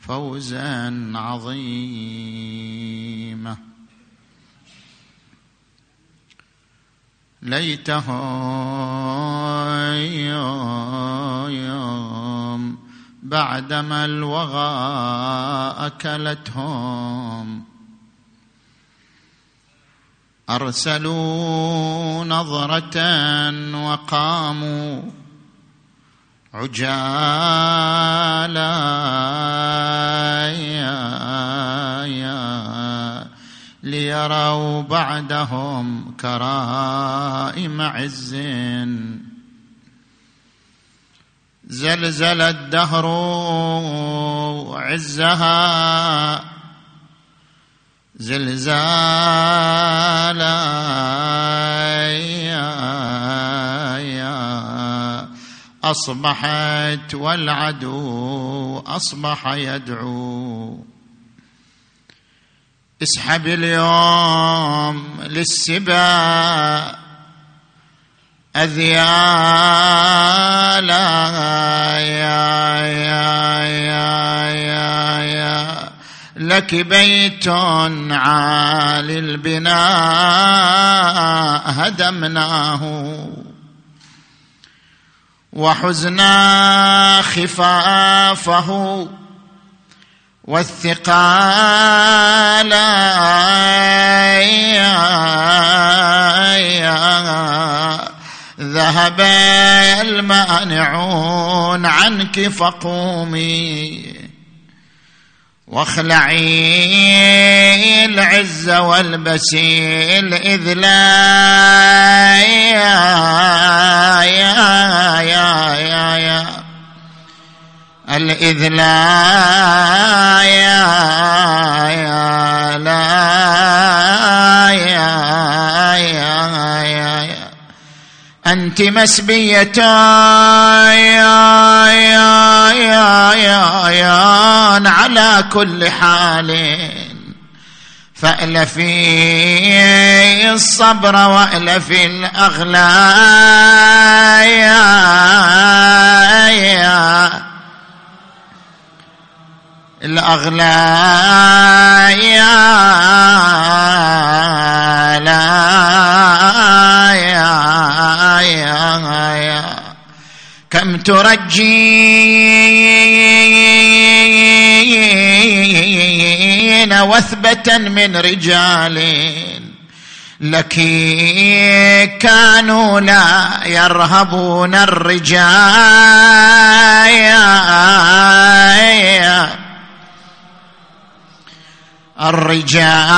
فوزا عظيما. ليته يوم بعدما الوغى أكلتهم. أرسلوا نظرة وقاموا عجالا ليروا بعدهم كرائم عز زلزل الدهر عزها زلزالا أصبحت والعدو أصبح يدعو. اسحب اليوم للسبا أذيالا يا يا يا يا يا لك بيت عالي البناء هدمناه. وحزنا خفافه والثقال ذهب المانعون عنك فقومي. واخلعي العز والبسي الإذلاء يا يا يا يا يا الإذلاء يا يا لا يا أنت مسبية يا يا يا يا على كل حال. فألفي الصبر وألفي الأغلال يا لا. كم ترجين وثبة من رجال لك كانوا لا يرهبون الرجال الرجال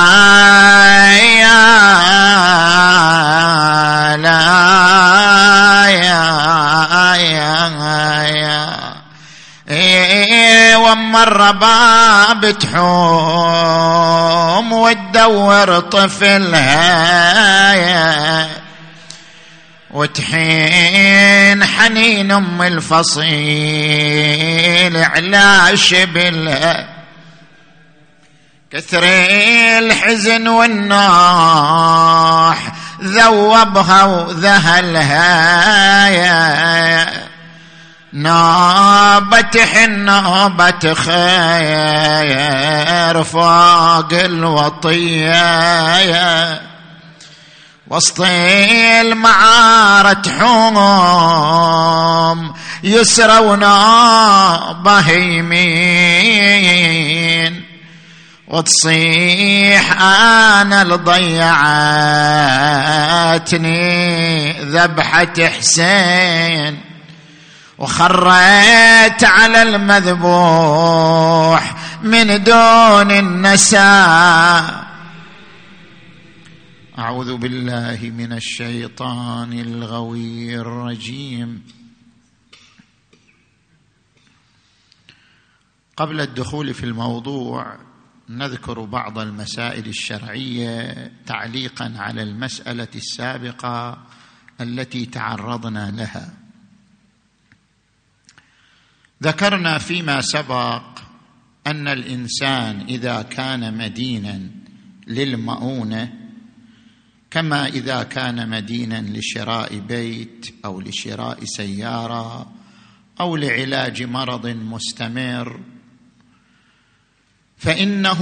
وما الرباب تحوم وتدور طفلها. وتحين حنين أم الفصيل على شبلها كثر الحزن والنوح ذوبها وذهلها نوبة حنوبة خير فوق الوطية وسط المعارة حوم يسرى ونوبة يمين. وتصيح أنا لضيعتني ذبحة حسين وخريت على المذبوح من دون النساء. أعوذ بالله من الشيطان الغوي الرجيم. قبل الدخول في الموضوع نذكر بعض المسائل الشرعية تعليقا على المسألة السابقة التي تعرضنا لها. ذكرنا فيما سبق أن الإنسان إذا كان مدينا للمؤونة كما إذا كان مدينا لشراء بيت أو لشراء سيارة أو لعلاج مرض مستمر فإنه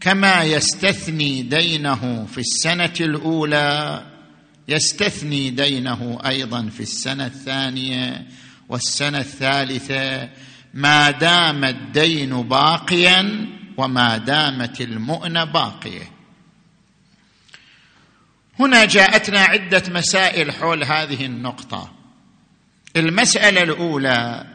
كما يستثني دينه في السنة الأولى يستثني دينه أيضا في السنة الثانية والسنة الثالثة ما دام الدين باقيا وما دامت المؤنه باقية. هنا جاءتنا عدة مسائل حول هذه النقطة. المسألة الأولى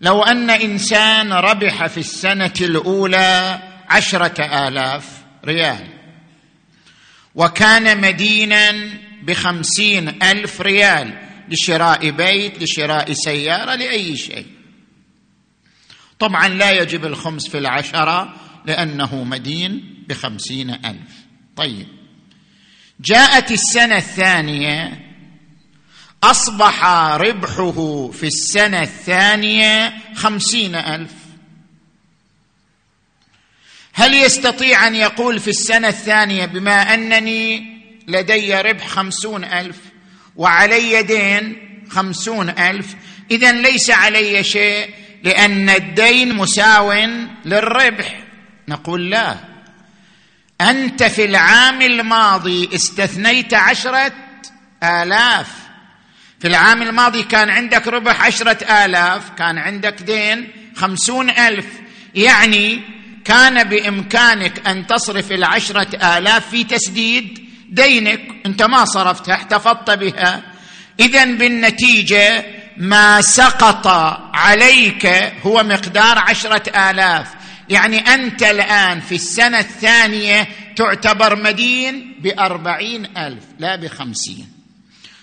لو أن إنسان ربح في السنة الأولى عشرة آلاف ريال وكان مدينا بخمسين ألف ريال لشراء بيت لشراء سيارة لأي شيء. طبعا لا يجب الخمس في العشرة لأنه مدين بخمسين ألف. طيب. جاءت السنة الثانية أصبح ربحه في السنة الثانية خمسين ألف. هل يستطيع أن يقول في السنة الثانية بما أنني لدي ربح خمسون ألف وعلي دين خمسون ألف؟ اذا ليس علي شيء لأن الدين مساو للربح. نقول لا. أنت في العام الماضي استثنيت عشرة آلاف. في العام الماضي كان عندك ربح عشرة آلاف كان عندك دين خمسون ألف. يعني كان بإمكانك أن تصرف العشرة آلاف في تسديد دينك. أنت ما صرفتها احتفظت بها. إذا بالنتيجة ما سقط عليك هو مقدار عشرة آلاف. يعني أنت الآن في السنة الثانية تعتبر مدين بأربعين ألف لا بخمسين.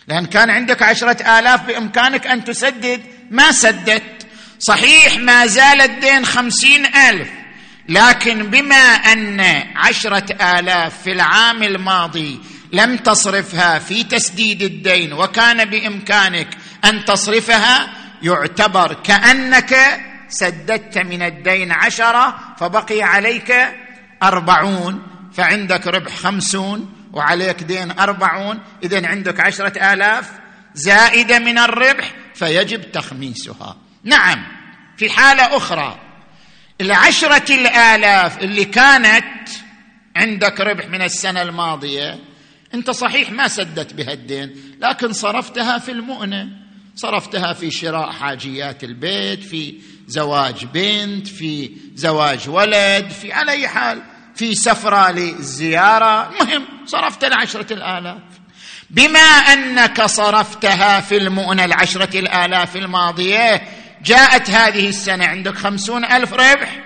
لأن كان عندك عشرة آلاف بإمكانك أن تسدد. ما سددت. صحيح ما زال الدين خمسين ألف لكن بما أن عشرة آلاف في العام الماضي لم تصرفها في تسديد الدين وكان بإمكانك أن تصرفها يعتبر كأنك سددت من الدين عشرة فبقي عليك أربعون فعندك ربح خمسون وعليك دين أربعون إذا عندك عشرة آلاف زائدة من الربح فيجب تخميسها. نعم في حالة أخرى العشرة الآلاف اللي كانت عندك ربح من السنة الماضية أنت صحيح ما سدت بها الدين لكن صرفتها في المؤنة صرفتها في شراء حاجيات البيت في زواج بنت في زواج ولد في على أي حال في سفرة للزيارة مهم صرفت العشرة الآلاف. بما أنك صرفتها في المؤنة العشرة الآلاف الماضية جاءت هذه السنة عندك خمسون ألف ربح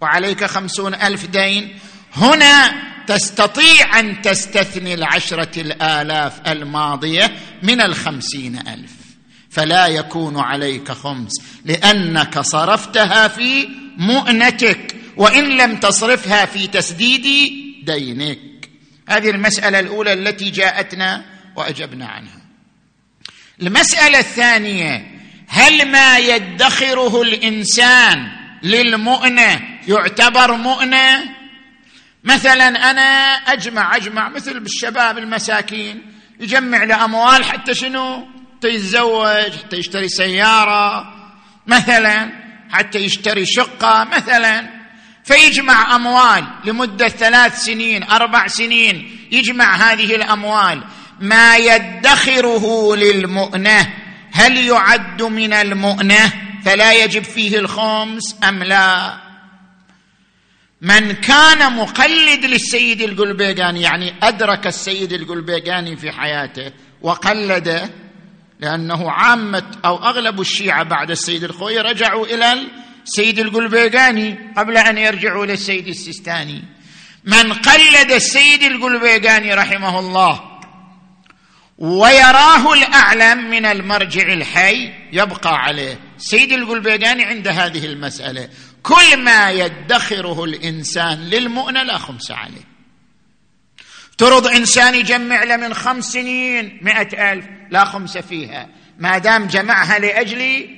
وعليك خمسون ألف دين. هنا تستطيع أن تستثني العشرة الآلاف الماضية من الخمسين ألف. فلا يكون عليك خمس لأنك صرفتها في مؤنتك. وإن لم تصرفها في تسديد دينك. هذه المسألة الأولى التي جاءتنا وأجبنا عنها. المسألة الثانية هل ما يدخره الإنسان للمؤنة يعتبر مؤنة؟ مثلا أنا أجمع أجمع مثل بالشباب المساكين يجمع له اموال حتى شنو؟ حتى يتزوج حتى يشتري سيارة مثلا حتى يشتري شقة مثلا. فيجمع أموال لمدة ثلاث سنين أربع سنين يجمع هذه الأموال. ما يدخره للمؤنة هل يعد من المؤنة؟ فلا يجب فيه الخمس أم لا؟ من كان مقلد للسيد القلبيقاني يعني أدرك السيد القلبيقاني في حياته وقلده لأنه عامة أو أغلب الشيعة بعد السيد الخوي رجعوا إلى سيد القلبيقاني قبل أن يرجعوا للسيد السيستاني. من قلد السيد القلبيقاني رحمه الله ويراه الاعلم من المرجع الحي يبقى عليه. سيد القلبيداني عند هذه المسألة. كل ما يدخره الإنسان للمؤنه لا خمس عليه. ترض إنسان يجمع له من خمس سنين مئة ألف لا خمس فيها. ما دام جمعها لاجل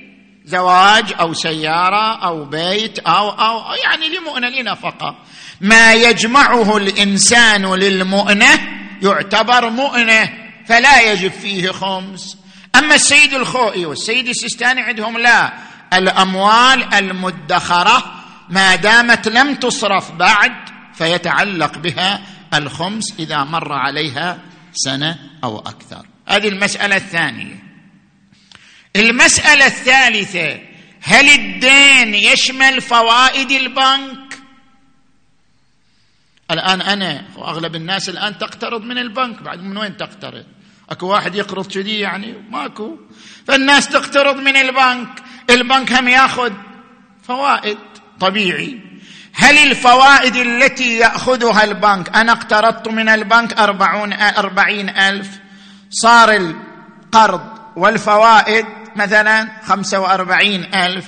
زواج أو سيارة أو بيت أو أو يعني لمؤنه لنفقه ما يجمعه الإنسان للمؤنة يعتبر مؤنة فلا يجب فيه خمس. أما السيد الخوئي والسيد السيستاني عندهم لا. الأموال المدخرة ما دامت لم تصرف بعد فيتعلق بها الخمس إذا مر عليها سنة أو أكثر. هذه المسألة الثانية. المسألة الثالثة هل الدين يشمل فوائد البنك؟ الآن أنا وأغلب الناس الآن تقترض من البنك بعد من وين تقترض؟ أكو واحد يقرض كذي يعني؟ ماكو. فالناس تقترض من البنك البنك هم يأخذ فوائد طبيعي. هل الفوائد التي يأخذها البنك؟ أنا اقترضت من البنك أربعون أربعين ألف صار القرض والفوائد مثلا خمسة وأربعين ألف.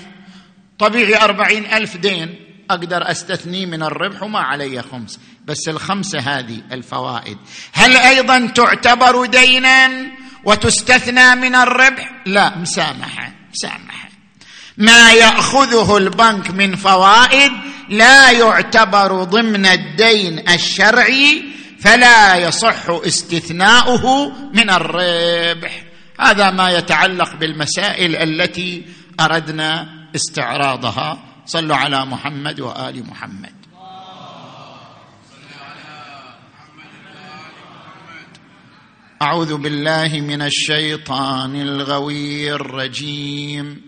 طبيعي أربعين ألف دين. أقدر أستثني من الربح وما علي خمس. بس الخمسة هذه الفوائد. هل أيضا تعتبر دينا وتستثنى من الربح؟ لا مسامحة مسامحة. ما يأخذه البنك من فوائد لا يعتبر ضمن الدين الشرعي فلا يصح استثناؤه من الربح. هذا ما يتعلق بالمسائل التي أردنا استعراضها. صلوا على محمد وآل محمد. أعوذ بالله من الشيطان الغوي الرجيم.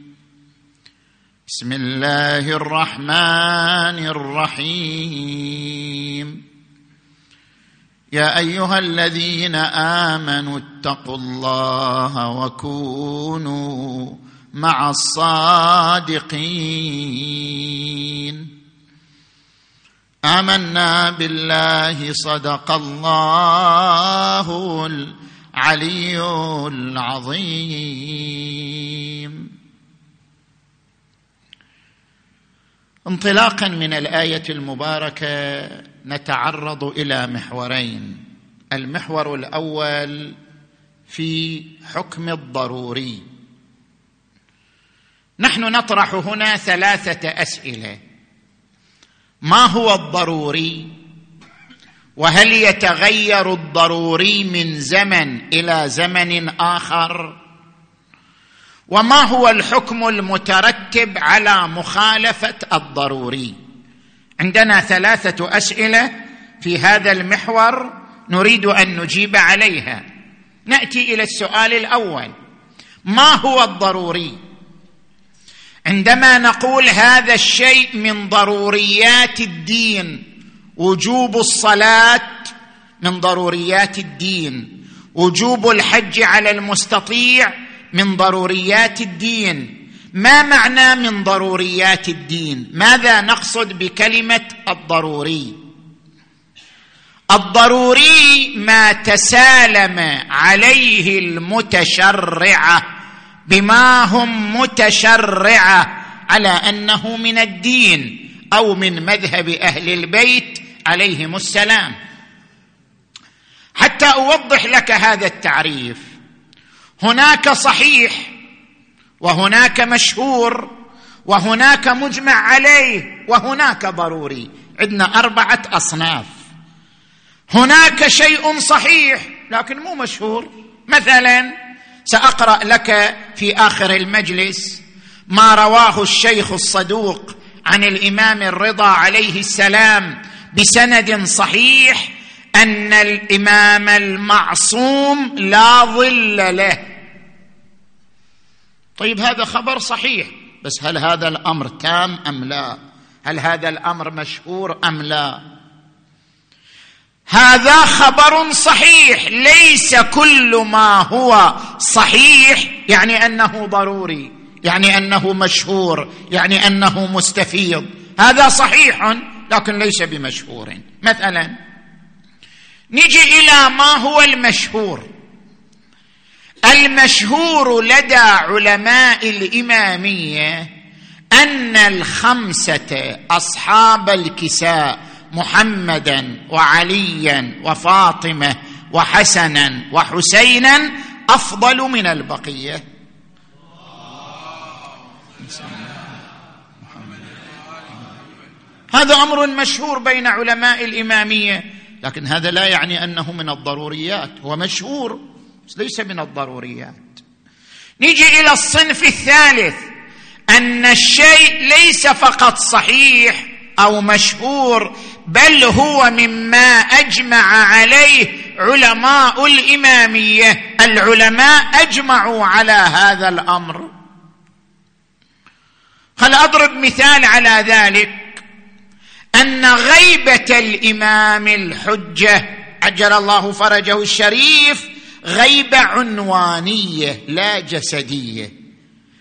بسم الله الرحمن الرحيم. يا أيها الذين آمنوا اتقوا الله وكونوا مع الصادقين. آمنا بالله صدق الله العلي العظيم. انطلاقا من الآية المباركة نتعرض إلى محورين. المحور الأول في حكم الضروري. نحن نطرح هنا ثلاثة أسئلة. ما هو الضروري؟ وهل يتغير الضروري من زمن إلى زمن آخر؟ وما هو الحكم المترتب على مخالفة الضروري؟ عندنا ثلاثة أسئلة في هذا المحور نريد أن نجيب عليها. نأتي إلى السؤال الأول. ما هو الضروري؟ عندما نقول هذا الشيء من ضروريات الدين وجوب الصلاة من ضروريات الدين وجوب الحج على المستطيع من ضروريات الدين ما معنى من ضروريات الدين؟ ماذا نقصد بكلمة الضروري؟ الضروري ما تسالم عليه المتشرعه بما هم متشرعه على أنه من الدين أو من مذهب أهل البيت عليهم السلام. حتى أوضح لك هذا التعريف. هناك صحيح وهناك مشهور وهناك مجمع عليه وهناك ضروري. عندنا أربعة أصناف. هناك شيء صحيح لكن مو مشهور. مثلا سأقرأ لك في آخر المجلس ما رواه الشيخ الصدوق عن الإمام الرضا عليه السلام بسند صحيح أن الإمام المعصوم لا ظل له. طيب هذا خبر صحيح بس هل هذا الأمر تام أم لا؟ هل هذا الأمر مشهور أم لا؟ هذا خبر صحيح ليس كل ما هو صحيح يعني أنه ضروري يعني أنه مشهور يعني أنه مستفيض. هذا صحيح لكن ليس بمشهور. مثلا نجي إلى ما هو المشهور. المشهور لدى علماء الإمامية أن الخمسة أصحاب الكساء محمدا وعليا وفاطمة وحسنا وحسينا أفضل من البقية. هذا أمر مشهور بين علماء الإمامية لكن هذا لا يعني أنه من الضروريات هو مشهور. ليس من الضروريات. نيجي إلى الصنف الثالث أن الشيء ليس فقط صحيح أو مشهور بل هو مما أجمع عليه علماء الإمامية. العلماء أجمعوا على هذا الأمر. هل أضرب مثال على ذلك. أن غيبة الإمام الحجة عجل الله فرجه الشريف غيبه عنوانية لا جسدية.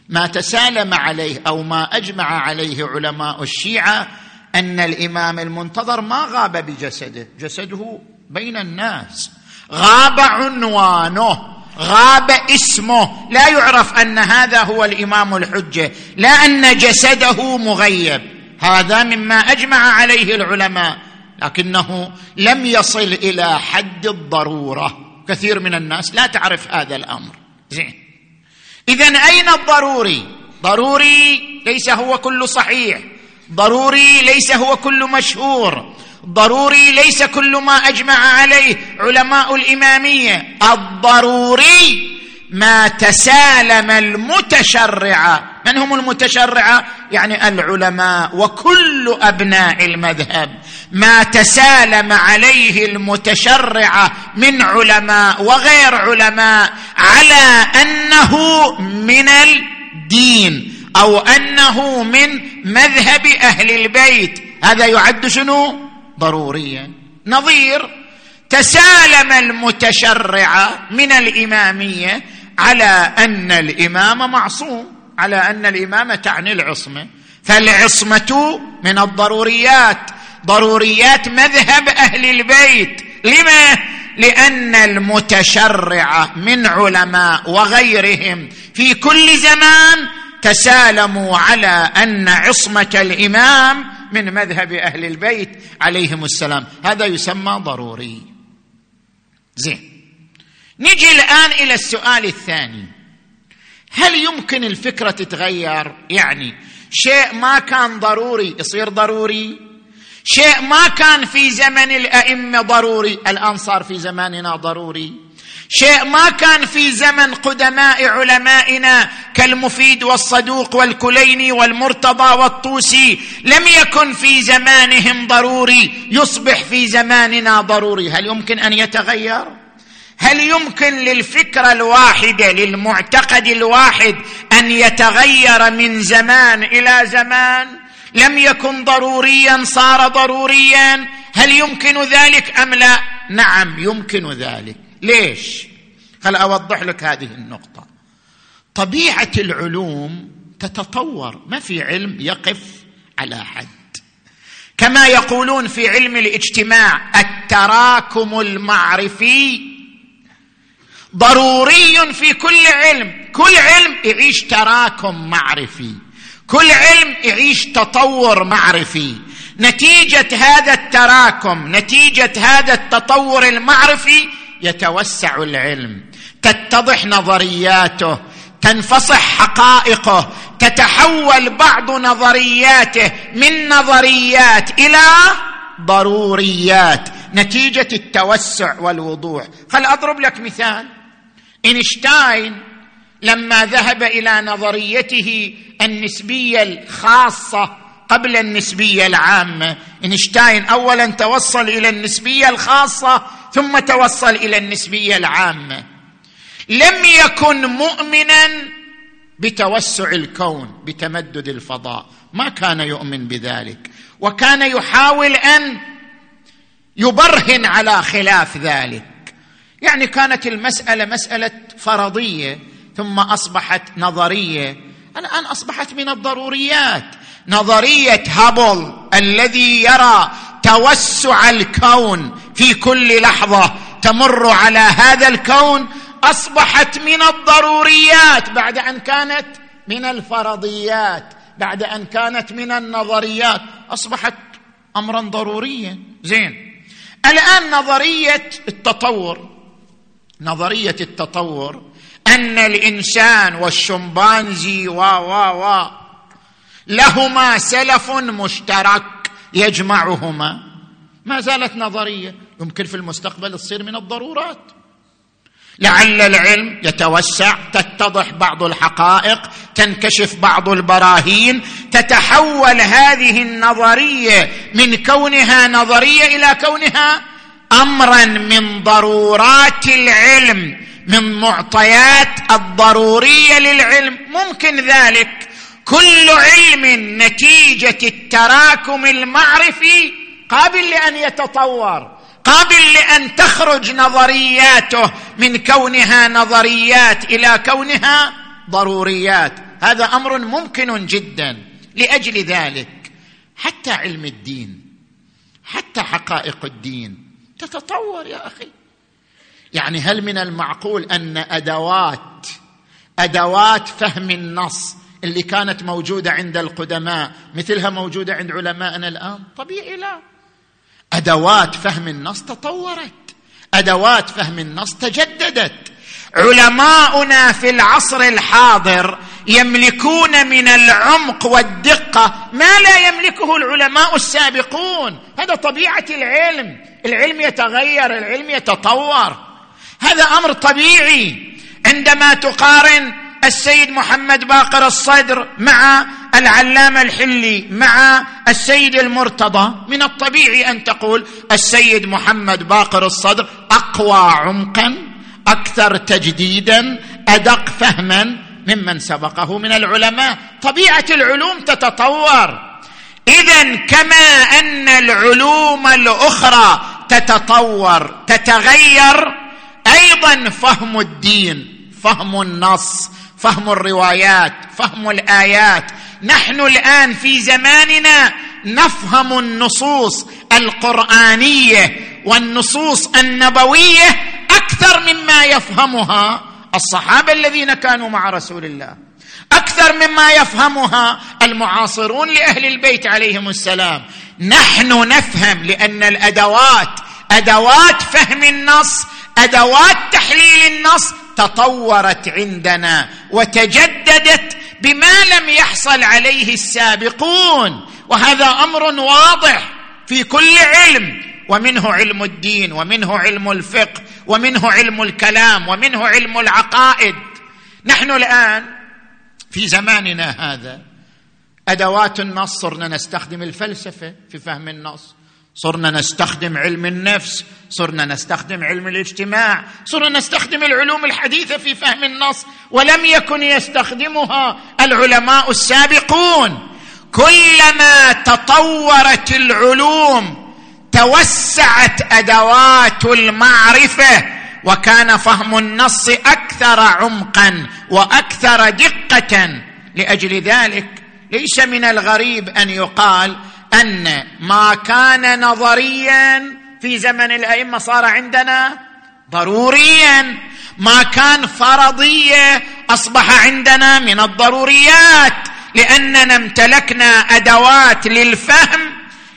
ما تسالم عليه أو ما أجمع عليه علماء الشيعة أن الإمام المنتظر ما غاب بجسده. جسده بين الناس. غاب عنوانه. غاب اسمه. لا يعرف أن هذا هو الإمام الحجة. لا أن جسده مغيب. هذا مما أجمع عليه العلماء. لكنه لم يصل إلى حد الضرورة. كثير من الناس لا تعرف هذا الأمر. زين. اذا أين الضروري؟ ضروري ليس هو كل صحيح. ضروري ليس هو كل مشهور. ضروري ليس كل ما أجمع عليه علماء الإمامية. الضروري ما تسالم المتشرعه من هم المتشرعه يعني العلماء وكل أبناء المذهب. ما تسالم عليه المتشرعه من علماء وغير علماء على أنه من الدين أو أنه من مذهب أهل البيت. هذا يعد شنو؟ ضروريا. نظير. تسالم المتشرعه من الإمامية على أن الإمام معصوم على أن الإمامة تعني العصمة. فالعصمة من الضروريات. ضروريات مذهب أهل البيت. لما؟ لأن المتشرعه من علماء وغيرهم في كل زمان تسالموا على أن عصمة الإمام من مذهب أهل البيت عليهم السلام. هذا يسمى ضروري. زين. نجي الآن إلى السؤال الثاني. هل يمكن الفكرة تتغير؟ يعني شيء ما كان ضروري يصير ضروري؟ شيء ما كان في زمن الأئمة ضروري الآن صار في زماننا ضروري. شيء ما كان في زمن قدماء علمائنا كالمفيد والصدوق والكليني والمرتضى والطوسي لم يكن في زمانهم ضروري يصبح في زماننا ضروري. هل يمكن أن يتغير؟ هل يمكن للفكره الواحده للمعتقد الواحد أن يتغير من زمان إلى زمان؟ لم يكن ضروريا صار ضروريا. هل يمكن ذلك أم لا؟ نعم يمكن ذلك. ليش؟ خل أوضح لك هذه النقطة. طبيعة العلوم تتطور ما في علم يقف على حد. كما يقولون في علم الاجتماع التراكم المعرفي ضروري في كل علم. كل علم يعيش تراكم معرفي. كل علم يعيش تطور معرفي. نتيجة هذا التراكم نتيجة هذا التطور المعرفي يتوسع العلم. تتضح نظرياته تنفصح حقائقه تتحول بعض نظرياته من نظريات إلى ضروريات. نتيجة التوسع والوضوح. خل أضرب لك مثال. إينشتاين لما ذهب إلى نظريته النسبية الخاصة قبل النسبية العامة. إينشتاين اولا توصل إلى النسبية الخاصة ثم توصل إلى النسبية العامة. لم يكن مؤمنا بتوسع الكون بتمدد الفضاء. ما كان يؤمن بذلك. وكان يحاول أن يبرهن على خلاف ذلك. يعني كانت المسألة مسألة فرضية. ثم أصبحت نظرية. الان أصبحت من الضروريات. نظرية هابل الذي يرى توسع الكون في كل لحظة تمر على هذا الكون. أصبحت من الضروريات. بعد أن كانت من الفرضيات. بعد أن كانت من النظريات. أصبحت امرا ضروريا زين. الآن نظرية التطور. نظرية التطور أن الإنسان والشمبانزي و و و لهما سلف مشترك يجمعهما. ما زالت نظرية يمكن في المستقبل تصير من الضرورات. لعل العلم يتوسع تتضح بعض الحقائق تنكشف بعض البراهين تتحول هذه النظرية من كونها نظرية إلى كونها أمرا من ضرورات العلم. من معطيات الضرورية للعلم. ممكن ذلك. كل علم نتيجة التراكم المعرفي قابل لأن يتطور قابل لأن تخرج نظرياته من كونها نظريات إلى كونها ضروريات. هذا أمر ممكن جدا لأجل ذلك. حتى علم الدين حتى حقائق الدين. تتطور يا أخي. يعني هل من المعقول أن ادوات أدوات فهم النص اللي كانت موجودة عند القدماء مثلها موجودة عند علمائنا الآن؟ طبيعي لا. أدوات فهم النص تطورت. أدوات فهم النص تجددت. علماؤنا في العصر الحاضر يملكون من العمق والدقة ما لا يملكه العلماء السابقون. هذا طبيعة العلم. العلم يتغير العلم يتطور. هذا أمر طبيعي. عندما تقارن السيد محمد باقر الصدر مع العلامة الحلي مع السيد المرتضى من الطبيعي أن تقول السيد محمد باقر الصدر أقوى عمقا أكثر تجديدا أدق فهما ممن سبقه من العلماء. طبيعة العلوم تتطور. اذا كما أن العلوم الأخرى تتطور تتغير أيضا فهم الدين فهم النص فهم الروايات فهم الآيات. نحن الآن في زماننا نفهم النصوص القرآنية والنصوص النبوية أكثر مما يفهمها الصحابة الذين كانوا مع رسول الله. أكثر مما يفهمها المعاصرون لأهل البيت عليهم السلام. نحن نفهم لأن الأدوات أدوات فهم النص أدوات تحليل النص تطورت عندنا وتجددت بما لم يحصل عليه السابقون. وهذا أمر واضح في كل علم ومنه علم الدين ومنه علم الفقه ومنه علم الكلام ومنه علم العقائد. نحن الآن في زماننا هذا أدوات النص صرنا نستخدم الفلسفة في فهم النص. صرنا نستخدم علم النفس صرنا نستخدم علم الاجتماع صرنا نستخدم العلوم الحديثة في فهم النص ولم يكن يستخدمها العلماء السابقون. كلما تطورت العلوم توسعت أدوات المعرفة وكان فهم النص أكثر عمقا وأكثر دقة. لأجل ذلك ليس من الغريب أن يقال أن ما كان نظريا في زمن الأئمة صار عندنا ضروريا. ما كان فرضية أصبح عندنا من الضروريات لأننا امتلكنا أدوات للفهم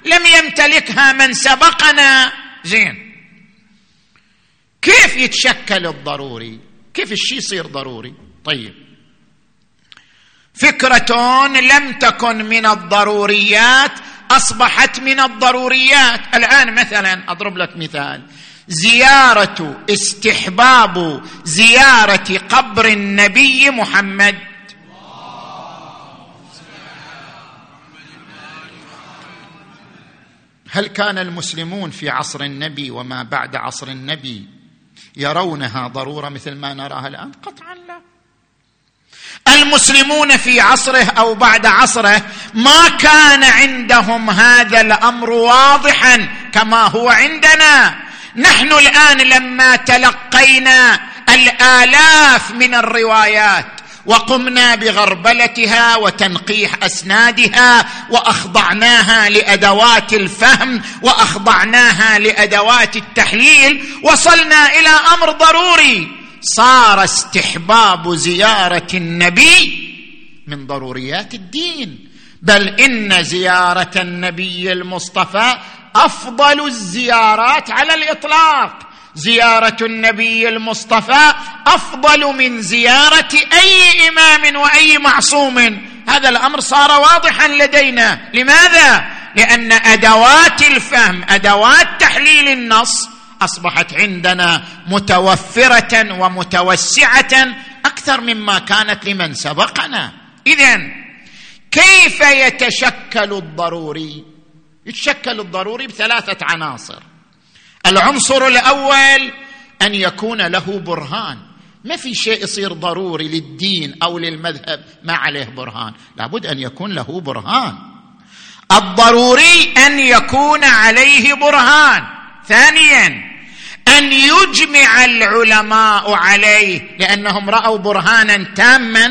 لم يمتلكها من سبقنا. زين. كيف يتشكل الضروري؟ كيف الشيء يصير ضروري؟ طيب. فكرة لم تكن من الضروريات أصبحت من الضروريات. الآن مثلا أضرب لك مثال. زيارة استحباب زيارة قبر النبي محمد. هل كان المسلمون في عصر النبي وما بعد عصر النبي يرونها ضرورة مثل ما نراها الآن؟ قطعا لا. المسلمون في عصره أو بعد عصره ما كان عندهم هذا الأمر واضحا كما هو عندنا. نحن الآن لما تلقينا الآلاف من الروايات وقمنا بغربلتها وتنقيح أسنادها وأخضعناها لأدوات الفهم وأخضعناها لأدوات التحليل وصلنا إلى أمر ضروري. صار استحباب زيارة النبي من ضروريات الدين. بل إن زيارة النبي المصطفى أفضل الزيارات على الإطلاق. زيارة النبي المصطفى أفضل من زيارة أي إمام وأي معصوم. هذا الأمر صار واضحا لدينا. لماذا؟ لأن أدوات الفهم أدوات تحليل النص أصبحت عندنا متوفرة ومتوسعة أكثر مما كانت لمن سبقنا. اذا كيف يتشكل الضروري؟ يتشكل الضروري بثلاثة عناصر. العنصر الأول أن يكون له برهان. ما في شيء يصير ضروري للدين أو للمذهب ما عليه برهان. لابد أن يكون له برهان. الضروري أن يكون عليه برهان. ثانيا أن يجمع العلماء عليه لأنهم رأوا برهانا تاما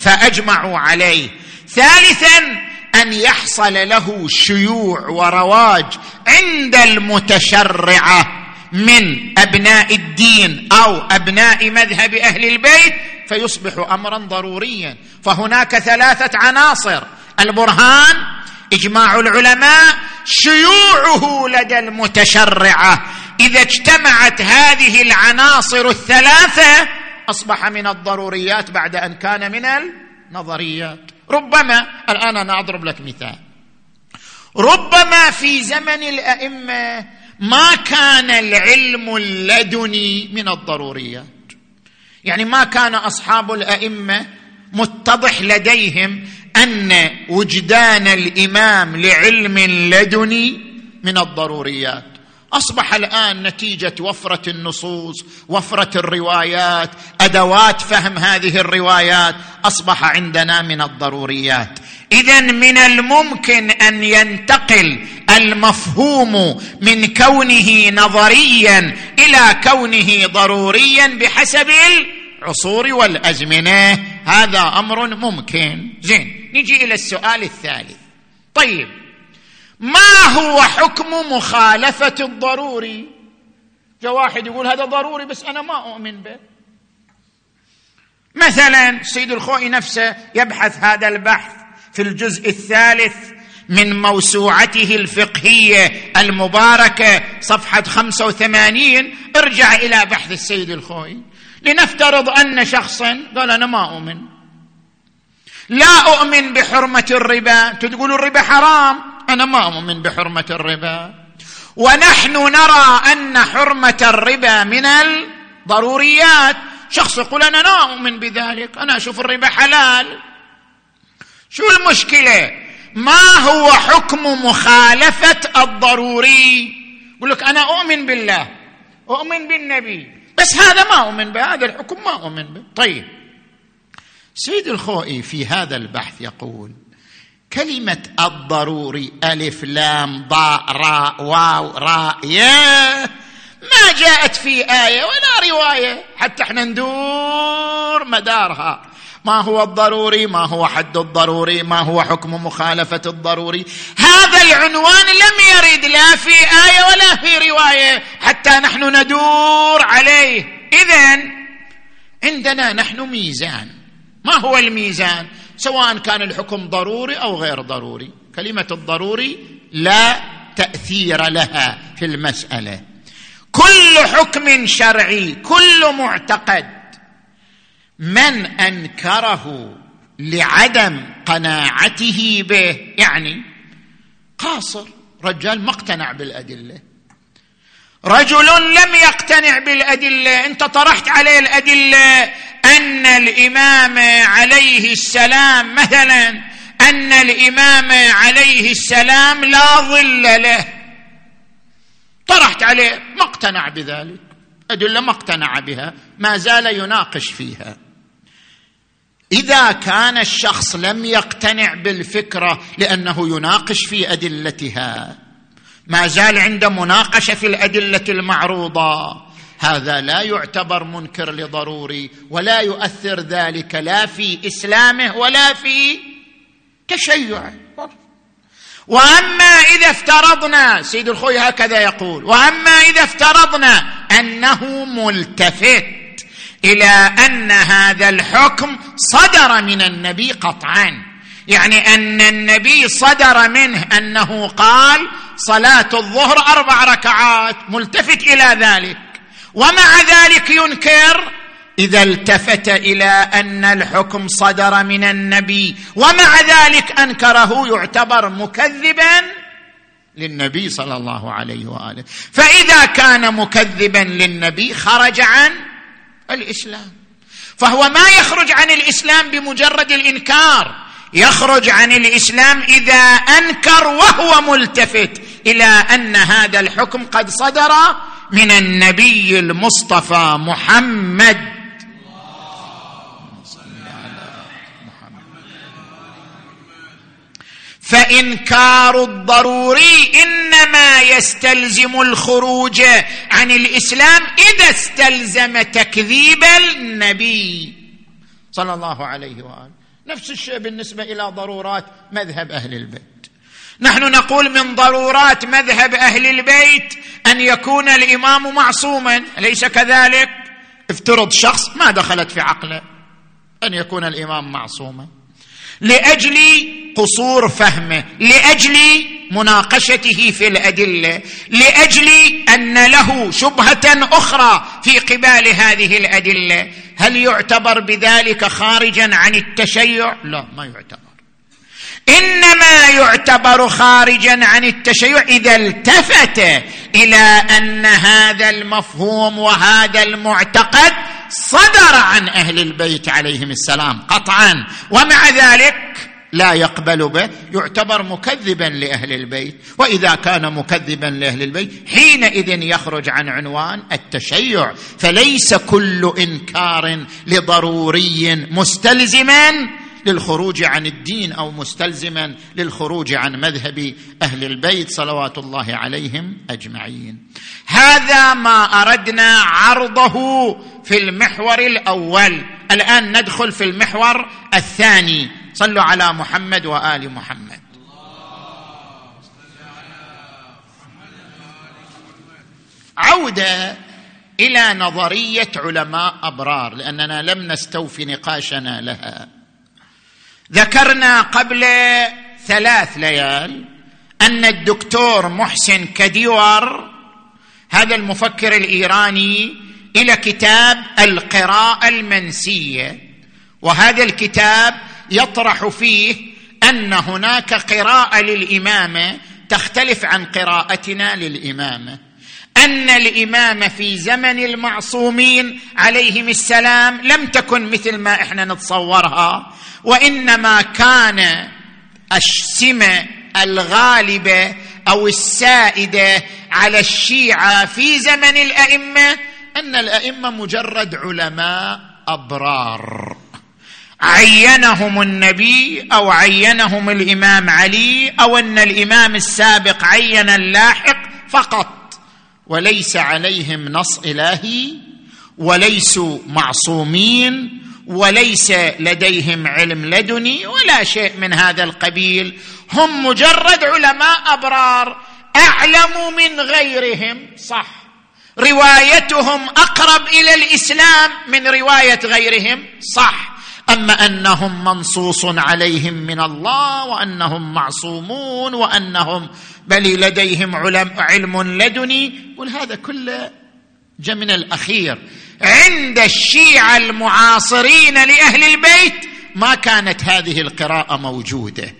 فأجمعوا عليه. ثالثا أن يحصل له شيوع ورواج عند المتشرعة من أبناء الدين أو أبناء مذهب أهل البيت فيصبح امرا ضروريا. فهناك ثلاثة عناصر. البرهان إجماع العلماء شيوعه لدى المتشرعة. إذا اجتمعت هذه العناصر الثلاثة أصبح من الضروريات بعد أن كان من النظريات. ربما الآن أنا أضرب لك مثال. ربما في زمن الأئمة ما كان العلم اللدني من الضروريات. يعني ما كان أصحاب الأئمة متضح لديهم أن وجدان الإمام لعلم لدني من الضروريات. أصبح الآن نتيجة وفرة النصوص وفرة الروايات أدوات فهم هذه الروايات أصبح عندنا من الضروريات. اذا من الممكن أن ينتقل المفهوم من كونه نظريا إلى كونه ضروريا بحسب العصور والأزمنة. هذا أمر ممكن. زين نجي إلى السؤال الثالث. طيب ما هو حكم مخالفة الضروري جاء واحد يقول هذا ضروري بس أنا ما أؤمن به. مثلا سيد الخوئي نفسه يبحث هذا البحث في الجزء الثالث من موسوعته الفقهية المباركة صفحة 85 ارجع إلى بحث السيد الخوئي لنفترض أن شخصا قال أنا ما أؤمن. لا أؤمن بحرمة الربا. تقول الربا حرام. أنا ما أؤمن بحرمة الربا. ونحن نرى أن حرمة الربا من الضروريات. شخص يقول أنا لا أؤمن بذلك. أنا أشوف الربا حلال. شو المشكلة؟ ما هو حكم مخالفة الضروري؟ يقول لك أنا أؤمن بالله. أؤمن بالنبي. بس هذا ما أؤمن به. هذا الحكم ما أؤمن به. طيب. سيد الخوئي في هذا البحث يقول كلمة الضروري ألف لام ضاء راء واو راء يا ما جاءت في آية ولا رواية. حتى إحنا ندور مدارها. ما هو الضروري؟ ما هو حد الضروري؟ ما هو حكم مخالفة الضروري؟ هذا العنوان لم يرد لا في آية ولا في رواية. حتى نحن ندور عليه. إذا عندنا نحن ميزان. ما هو الميزان؟ سواء كان الحكم ضروري أو غير ضروري. كلمة الضروري لا تأثير لها في المسألة. كل حكم شرعي كل معتقد من أنكره لعدم قناعته به يعني قاصر رجال ما اقتنع بالأدلة. رجل لم يقتنع بالأدلة أنت طرحت عليه الأدلة أن الإمام عليه السلام مثلا أن الإمام عليه السلام لا ظل له. طرحت عليه ما اقتنع بذلك. أدلة ما اقتنع بها ما زال يناقش فيها. إذا كان الشخص لم يقتنع بالفكرة لأنه يناقش في أدلتها ما زال عند مناقشة في الأدلة المعروضة. هذا لا يعتبر منكر لضروري ولا يؤثر ذلك لا في إسلامه ولا في تشيعه. وأما إذا افترضنا سيد الخوي هكذا يقول وأما إذا افترضنا أنه ملتفت إلى أن هذا الحكم صدر من النبي قطعا. يعني أن النبي صدر منه أنه قال صلاة الظهر أربع ركعات ملتفت إلى ذلك. ومع ذلك ينكر إذا التفت إلى أن الحكم صدر من النبي. ومع ذلك أنكره يعتبر مكذبا للنبي صلى الله عليه وآله. فإذا كان مكذبا للنبي خرج عن الإسلام. فهو ما يخرج عن الإسلام بمجرد الإنكار. يخرج عن الإسلام إذا أنكر وهو ملتفت إلى أن هذا الحكم قد صدر من النبي المصطفى محمد. فإنكار الضروري إنما يستلزم الخروج عن الإسلام إذا استلزم تكذيب النبي صلى الله عليه وآله. نفس الشيء بالنسبة إلى ضرورات مذهب أهل البيت. نحن نقول من ضرورات مذهب أهل البيت أن يكون الإمام معصوما. أليس كذلك؟ افترض شخص ما دخلت في عقله أن يكون الإمام معصوما. لأجل قصور فهمه لأجل مناقشته في الأدلة لأجل أن له شبهة أخرى في قبال هذه الأدلة. هل يعتبر بذلك خارجا عن التشيع؟ لا ما يعتبر. إنما يعتبر خارجا عن التشيع إذا التفت إلى أن هذا المفهوم وهذا المعتقد صدر عن أهل البيت عليهم السلام قطعا. ومع ذلك لا يقبل به يعتبر مكذبا لأهل البيت. وإذا كان مكذبا لأهل البيت حينئذ يخرج عن عنوان التشيع. فليس كل إنكار لضروري مستلزما للخروج عن الدين أو مستلزما للخروج عن مذهب أهل البيت. صلوات الله عليهم أجمعين. هذا ما أردنا عرضه في المحور الأول. الآن ندخل في المحور الثاني. صلوا على محمد وآل محمد. عودة إلى نظرية علماء أبرار لأننا لم نستوفي نقاشنا لها. ذكرنا قبل ثلاث ليال أن الدكتور محسن كديور هذا المفكر الإيراني إلى كتاب القراءة المنسية. وهذا الكتاب يطرح فيه أن هناك قراءة للامامه تختلف عن قراءتنا للامامه أن الامامه في زمن المعصومين عليهم السلام لم تكن مثل ما إحنا نتصورها وإنما كان السمه الغالبه أو السائده على الشيعة في زمن الأئمة أن الأئمة مجرد علماء أبرار. عينهم النبي أو عينهم الإمام علي أو أن الإمام السابق عين اللاحق فقط. وليس عليهم نص إلهي وليسوا معصومين وليس لديهم علم لدني ولا شيء من هذا القبيل. هم مجرد علماء أبرار أعلم من غيرهم. صح. روايتهم أقرب إلى الإسلام من رواية غيرهم. صح. أما أنهم منصوص عليهم من الله وأنهم معصومون وأنهم بل لديهم علم, علم لدني. وهذا كله جاء من الأخير. عند الشيعة المعاصرين لأهل البيت ما كانت هذه القراءة موجودة.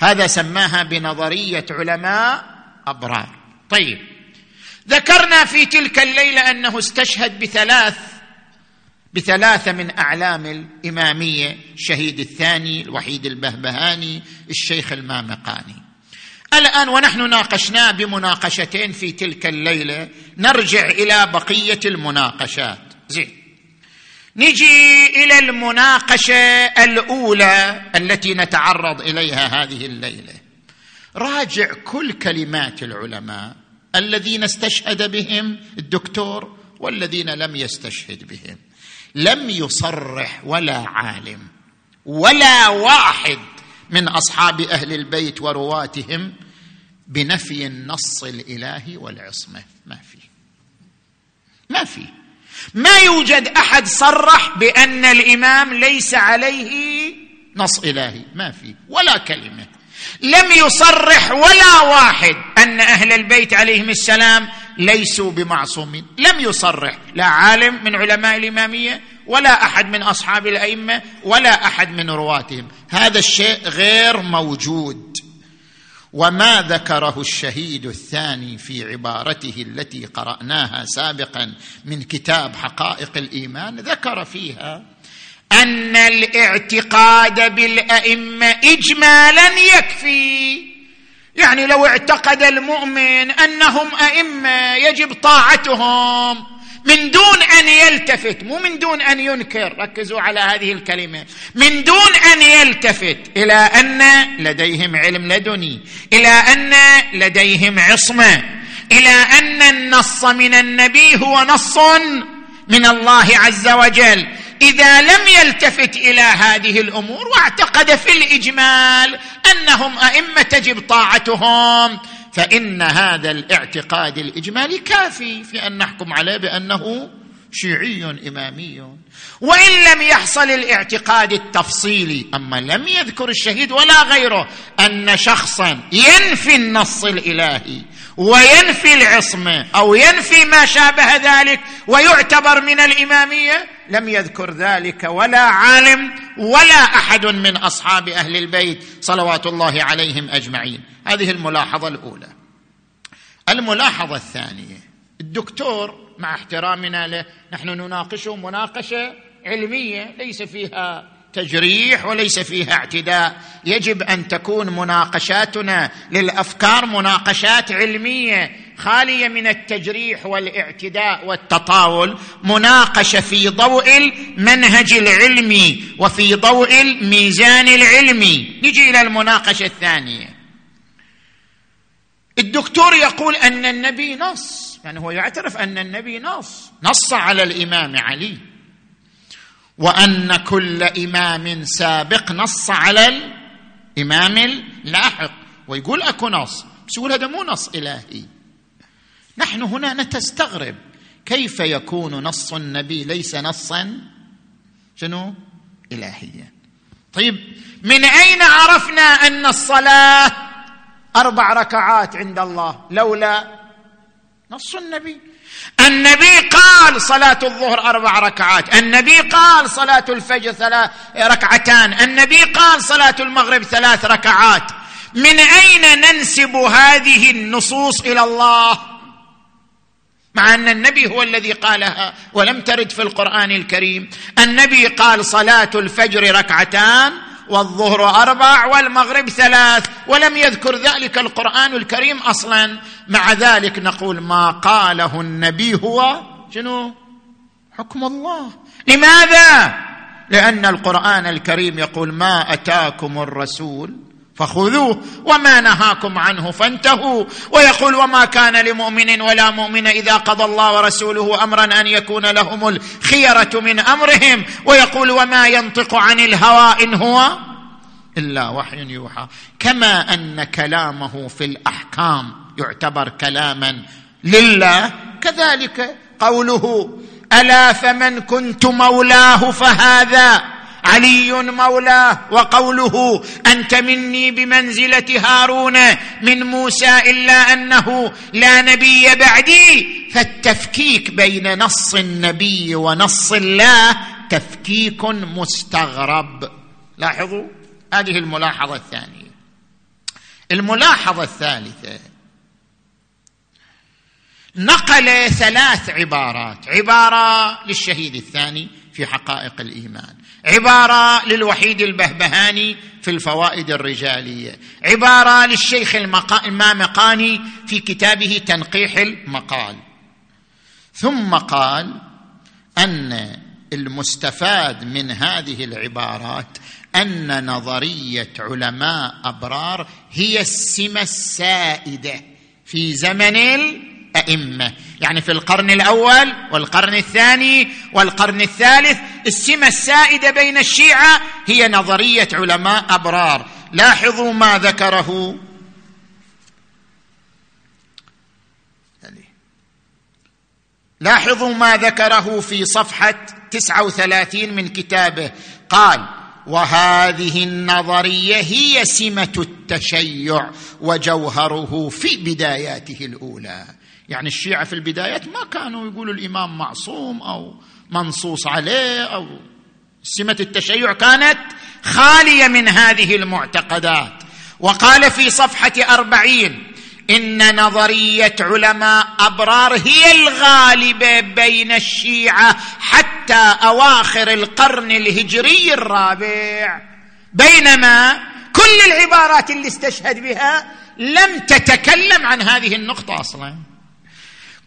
هذا سماها بنظرية علماء أبرار. طيب ذكرنا في تلك الليلة أنه استشهد بثلاث بثلاثة من أعلام الإمامية الشهيد الثاني الوحيد البهبهاني الشيخ المامقاني. الآن ونحن ناقشناه بمناقشتين في تلك الليلة نرجع إلى بقية المناقشات. زين. نجي إلى المناقشة الأولى التي نتعرض إليها هذه الليلة. راجع كل كلمات العلماء الذين استشهد بهم الدكتور والذين لم يستشهد بهم. لم يصرح ولا عالم ولا واحد من أصحاب أهل البيت ورواتهم بنفي النص الإلهي والعصمة. ما في. ما في. ما يوجد أحد صرح بأن الإمام ليس عليه نص إلهي. ما في. ولا كلمة. لم يصرح ولا واحد أن أهل البيت عليهم السلام ليسوا بمعصومين لم يصرح لا عالم من علماء الإمامية ولا أحد من أصحاب الأئمة ولا أحد من رواتهم. هذا الشيء غير موجود. وما ذكره الشهيد الثاني في عبارته التي قرأناها سابقا من كتاب حقائق الإيمان ذكر فيها أن الاعتقاد بالأئمة اجمالا يكفي. يعني لو اعتقد المؤمن أنهم أئمة يجب طاعتهم من دون أن يلتفت مو من دون أن ينكر ركزوا على هذه الكلمة من دون أن يلتفت إلى أن لديهم علم لدني إلى أن لديهم عصمة إلى أن النص من النبي هو نص من الله عز وجل. إذا لم يلتفت إلى هذه الأمور واعتقد في الإجمال أنهم أئمة تجب طاعتهم فإن هذا الاعتقاد الإجمالي كافي في أن نحكم عليه بأنه شيعي إمامي. وإن لم يحصل الاعتقاد التفصيلي أما لم يذكر الشهيد ولا غيره أن شخصا ينفي النص الإلهي وينفي العصمة أو ينفي ما شابه ذلك ويعتبر من الإمامية لم يذكر ذلك ولا عالم ولا أحد من أصحاب أهل البيت صلوات الله عليهم أجمعين. هذه الملاحظة الأولى. الملاحظة الثانية الدكتور مع احترامنا له نحن نناقشه مناقشة علمية ليس فيها تجريح وليس فيها اعتداء. يجب أن تكون مناقشاتنا للأفكار مناقشات علمية خالية من التجريح والاعتداء والتطاول. مناقشة في ضوء المنهج العلمي وفي ضوء الميزان العلمي. نجي إلى المناقشة الثانية. الدكتور يقول أن النبي نص. يعني هو يعترف أن النبي نص. نص على الإمام علي. وأن كل إمام سابق نص على الإمام اللاحق. ويقول أكو نص بس يقول هذا مو نص إلهي. نحن هنا نتستغرب كيف يكون نص النبي ليس نصا شنو؟ الهيا. طيب من أين عرفنا أن الصلاة أربع ركعات عند الله لولا نص النبي؟ النبي قال صلاة الظهر أربع ركعات النبي قال صلاة الفجر ثلاث ركعتان النبي قال صلاة المغرب ثلاث ركعات. من أين ننسب هذه النصوص إلى الله؟ مع أن النبي هو الذي قالها ولم ترد في القرآن الكريم. النبي قال صلاة الفجر ركعتان والظهر أربع والمغرب ثلاث ولم يذكر ذلك القرآن الكريم أصلا. مع ذلك نقول ما قاله النبي هو شنو؟ حكم الله. لماذا؟ لأن القرآن الكريم يقول ما أتاكم الرسول فخذوه وما نهاكم عنه فانتهوا. ويقول وما كان لمؤمن ولا مؤمن إذا قضى الله ورسوله أمرا أن يكون لهم الخيرة من أمرهم. ويقول وما ينطق عن الهوى إن هو إلا وحي يوحى. كما أن كلامه في الأحكام يعتبر كلاما لله كذلك قوله ألا فمن كنت مولاه فهذا علي مولاه وقوله أنت مني بمنزلة هارون من موسى إلا أنه لا نبي بعدي فالتفكيك بين نص النبي ونص الله تفكيك مستغرب. لاحظوا؟ هذه الملاحظة الثانية. الملاحظة الثالثة. نقل ثلاث عبارات. عبارة للشهيد الثاني في حقائق الإيمان. عبارة للوحيد البهبهاني في الفوائد الرجالية. عبارة للشيخ المامقاني في كتابه تنقيح المقال. ثم قال أن المستفاد من هذه العبارات أن نظرية علماء أبرار هي السمة السائدة في زمن الأئمة. يعني في القرن الأول والقرن الثاني والقرن الثالث السمة السائدة بين الشيعة هي نظرية علماء أبرار. لاحظوا ما ذكره. لاحظوا ما ذكره في صفحة 39 من كتابه. قال وهذه النظرية هي سمة التشيع وجوهره في بداياته الأولى. يعني الشيعة في البدايات ما كانوا يقولوا الإمام معصوم أو منصوص عليه أو سمة التشيع كانت خالية من هذه المعتقدات. وقال في صفحة أربعين إن نظرية علماء أبرار هي الغالبه بين الشيعة حتى أواخر القرن الهجري الرابع. بينما كل العبارات اللي استشهد بها لم تتكلم عن هذه النقطة أصلا.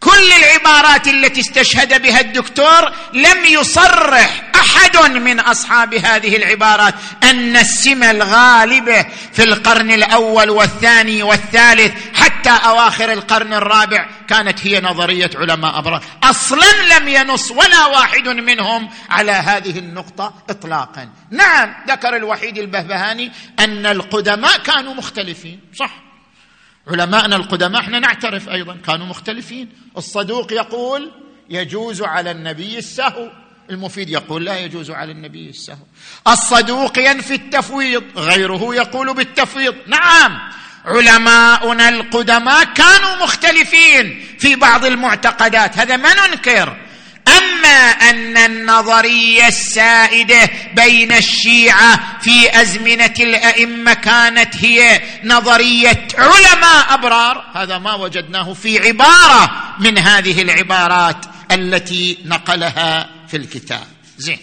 كل العبارات التي استشهد بها الدكتور لم يصرح أحد من أصحاب هذه العبارات أن السمة الغالبة في القرن الأول والثاني والثالث حتى أواخر القرن الرابع كانت هي نظرية علماء أبرار. أصلا لم ينص ولا واحد منهم على هذه النقطة اطلاقا. نعم ذكر الوحيد البهبهاني أن القدماء كانوا مختلفين صح. علماءنا القدماء إحنا نعترف أيضا كانوا مختلفين. الصدوق يقول يجوز على النبي السهو. المفيد يقول لا يجوز على النبي السهو. الصدوق ينفي التفويض غيره يقول بالتفويض. نعم علماؤنا القدماء كانوا مختلفين في بعض المعتقدات. هذا ما ننكر. أما أن النظرية السائدة بين الشيعة في أزمنة الأئمة كانت هي نظرية علماء أبرار هذا ما وجدناه في عبارة من هذه العبارات التي نقلها في الكتاب. زين.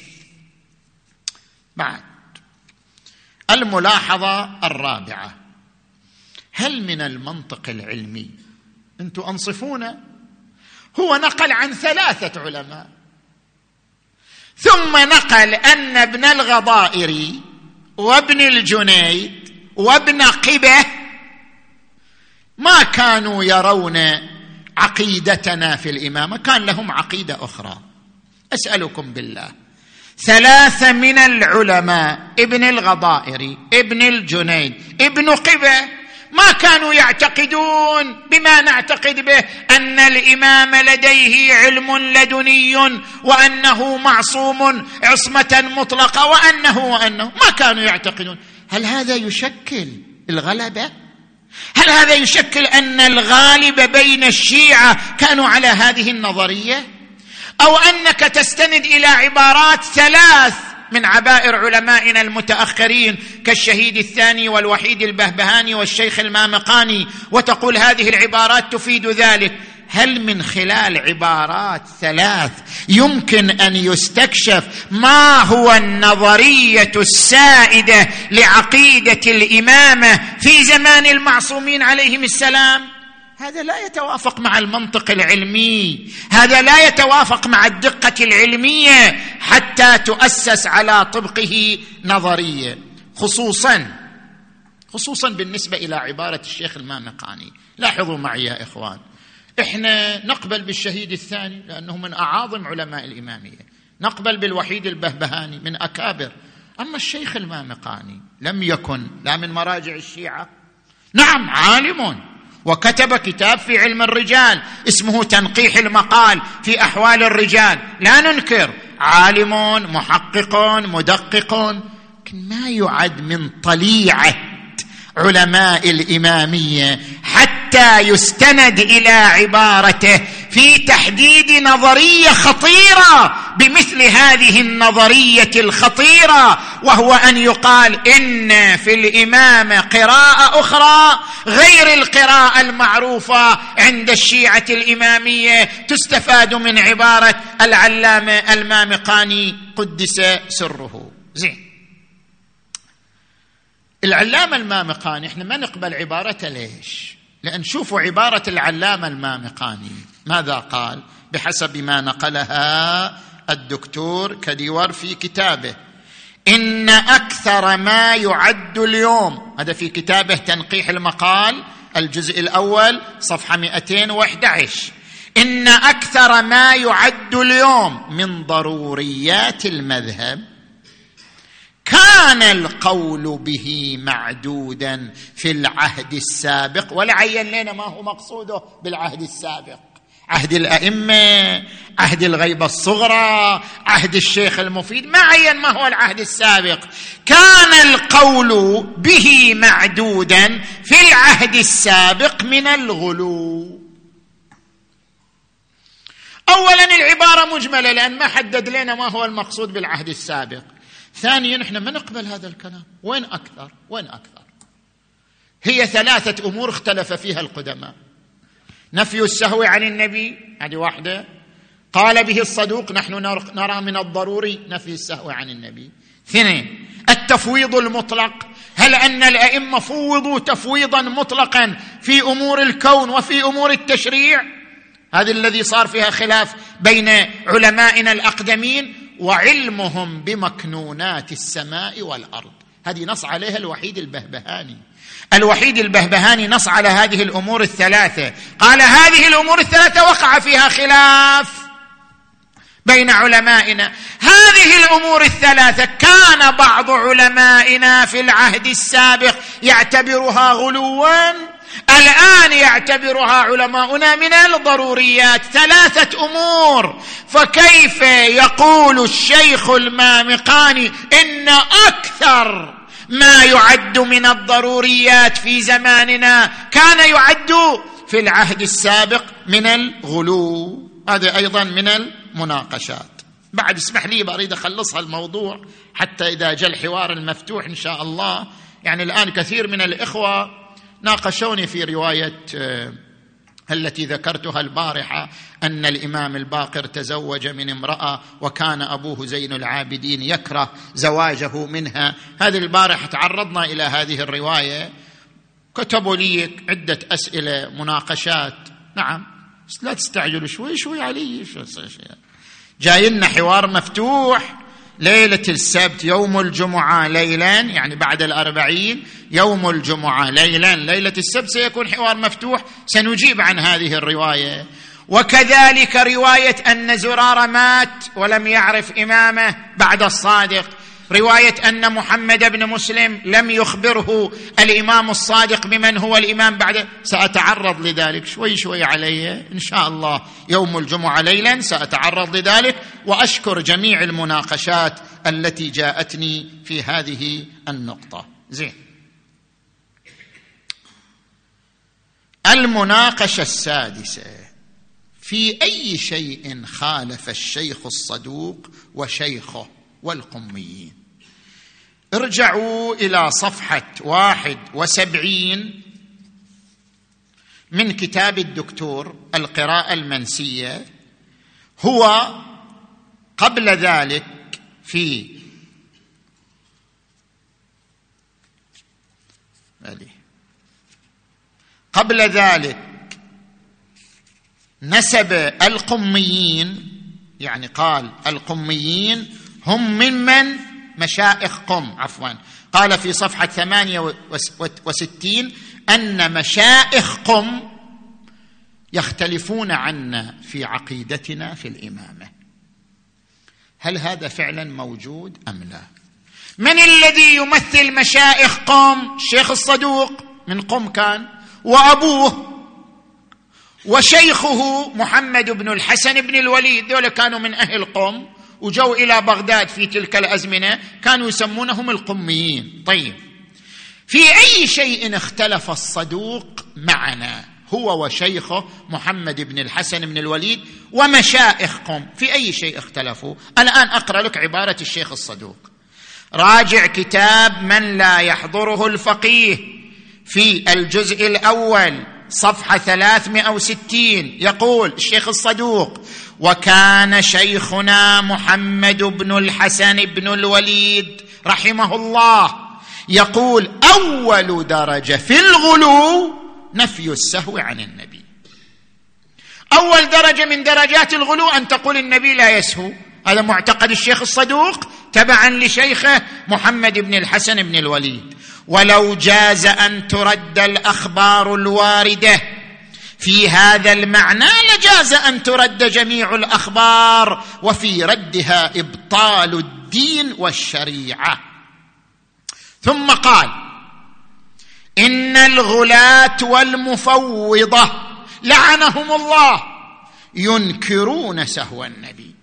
بعد. الملاحظة الرابعة. هل من المنطق العلمي أنتم أنصفونا؟ هو نقل عن ثلاثة علماء. ثم نقل أن ابن الغضائري وابن الجنيد وابن قبة ما كانوا يرون عقيدتنا في الإمامة. كان لهم عقيدة أخرى. أسألكم بالله. ثلاثة من العلماء ابن الغضائري ابن الجنيد ابن قبة ما كانوا يعتقدون بما نعتقد به أن الإمام لديه علم لدني وأنه معصوم عصمة مطلقة وأنه وأنه ما كانوا يعتقدون. هل هذا يشكل الغلبة؟ هل هذا يشكل أن الغالب بين الشيعة كانوا على هذه النظرية؟ أو أنك تستند إلى عبارات ثلاث من عبائر علمائنا المتأخرين كالشهيد الثاني والوحيد البهبهاني والشيخ المامقاني وتقول هذه العبارات تفيد ذلك. هل من خلال عبارات ثلاث يمكن أن يستكشف ما هو النظرية السائدة لعقيدة الإمامة في زمان المعصومين عليهم السلام؟ هذا لا يتوافق مع المنطق العلمي هذا لا يتوافق مع الدقة العلمية حتى تؤسس على طبقه نظرية خصوصا خصوصا بالنسبة إلى عبارة الشيخ المامقاني. لاحظوا معي يا إخوان إحنا نقبل بالشهيد الثاني لأنه من أعاظم علماء الإمامية نقبل بالوحيد البهبهاني من أكابر. أما الشيخ المامقاني لم يكن لا من مراجع الشيعة. نعم عالم. وكتب كتاب في علم الرجال اسمه تنقيح المقال في أحوال الرجال. لا ننكر عالم محقق مدقق لكن ما يعد من طليعة علماء الإمامية حتى يستند إلى عبارته في تحديد نظرية خطيرة بمثل هذه النظرية الخطيرة وهو أن يقال إن في الامامه قراءة أخرى غير القراءة المعروفة عند الشيعة الإمامية تستفاد من عبارة العلامة المامقاني قدس سره. زين. العلامة المامقاني إحنا ما نقبل عبارته ليش؟ لأن شوفوا عبارة العلامة المامقاني. ماذا قال؟ بحسب ما نقلها الدكتور كديور في كتابه. إن أكثر ما يعد اليوم هذا في كتابه تنقيح المقال الجزء الأول صفحة 211 إن أكثر ما يعد اليوم من ضروريات المذهب كان القول به معدودا في العهد السابق. ولا عين لنا ما هو مقصوده بالعهد السابق. عهد الأئمة عهد الغيبة الصغرى عهد الشيخ المفيد. ما عين ما هو العهد السابق. كان القول به معدودا في العهد السابق من الغلو. اولا العبارة مجملة لأن ما حدد لنا ما هو المقصود بالعهد السابق. ثانيا إحنا ما نقبل هذا الكلام. وين أكثر؟ وين أكثر؟ هي ثلاثة أمور اختلف فيها القدماء. نفي السهو عن النبي هذه واحدة. قال به الصدوق نحن نرى من الضروري نفي السهو عن النبي. اثنين التفويض المطلق. هل أن الأئمة فوضوا تفويضا مطلقا في أمور الكون وفي أمور التشريع؟ هذا الذي صار فيها خلاف بين علمائنا الأقدمين. وعلمهم بمكنونات السماء والأرض. هذه نص عليها الوحيد البهبهاني. الوحيد البهبهاني نص على هذه الأمور الثلاثة. قال هذه الأمور الثلاثة وقع فيها خلاف بين علمائنا. هذه الأمور الثلاثة كان بعض علمائنا في العهد السابق يعتبرها غلوا الآن يعتبرها علماؤنا من الضروريات. ثلاثة أمور فكيف يقول الشيخ المامقاني إن أكثر ما يعد من الضروريات في زماننا كان يعد في العهد السابق من الغلو؟ هذا أيضا من المناقشات. بعد اسمح لي بريد اخلصها الموضوع حتى إذا جاء الحوار المفتوح إن شاء الله. يعني الآن كثير من الإخوة ناقشوني في رواية آه، التي ذكرتها البارحة أن الإمام الباقر تزوج من امرأة وكان أبوه زين العابدين يكره زواجه منها. هذه البارحة تعرضنا إلى هذه الرواية. كتبوا لي عدة أسئلة مناقشات. نعم. لا تستعجلوا شوي شوي علي. جاي لنا حوار مفتوح. ليلة السبت يوم الجمعة ليلا يعني بعد الأربعين يوم الجمعة ليلا ليلة السبت سيكون حوار مفتوح سنجيب عن هذه الرواية. وكذلك رواية أن زرار مات ولم يعرف إمامه بعد الصادق. رواية أن محمد بن مسلم لم يخبره الإمام الصادق بمن هو الإمام بعد سأتعرض لذلك. شوي شوي علي. إن شاء الله يوم الجمعة ليلا سأتعرض لذلك. وأشكر جميع المناقشات التي جاءتني في هذه النقطة. زين. المناقشة السادسة. في أي شيء خالف الشيخ الصدوق وشيخه والقميين؟ ارجعوا إلى صفحة واحد وسبعين من كتاب الدكتور القراءة المنسية. هو قبل ذلك في قبل ذلك نسب القميين يعني قال القميين هم ممن مشائخ قم عفوا. قال في صفحة ثمانية وستين أن مشائخ قم يختلفون عنا في عقيدتنا في الإمامة. هل هذا فعلا موجود أم لا؟ من الذي يمثل مشائخ قم الشيخ الصدوق من قم كان وأبوه وشيخه محمد بن الحسن بن الوليد دول كانوا من أهل قم. وجوا إلى بغداد في تلك الأزمنة كانوا يسمونهم القميين. طيب. في أي شيء اختلف الصدوق معنا؟ هو وشيخه محمد بن الحسن بن الوليد ومشائخ قم في أي شيء اختلفوا؟ الآن أقرأ لك عبارة الشيخ الصدوق. راجع كتاب من لا يحضره الفقيه في الجزء الأول صفحة 360 يقول الشيخ الصدوق وكان شيخنا محمد بن الحسن بن الوليد رحمه الله يقول أول درجة في الغلو نفي السهو عن النبي. أول درجة من درجات الغلو أن تقول النبي لا يسهو. هذا معتقد الشيخ الصدوق تبعا لشيخه محمد بن الحسن بن الوليد. ولو جاز أن ترد الأخبار الواردة في هذا المعنى لجاز أن ترد جميع الأخبار وفي ردها إبطال الدين والشريعة. ثم قال إن الغلاة والمفوضة لعنهم الله ينكرون سهو النبي.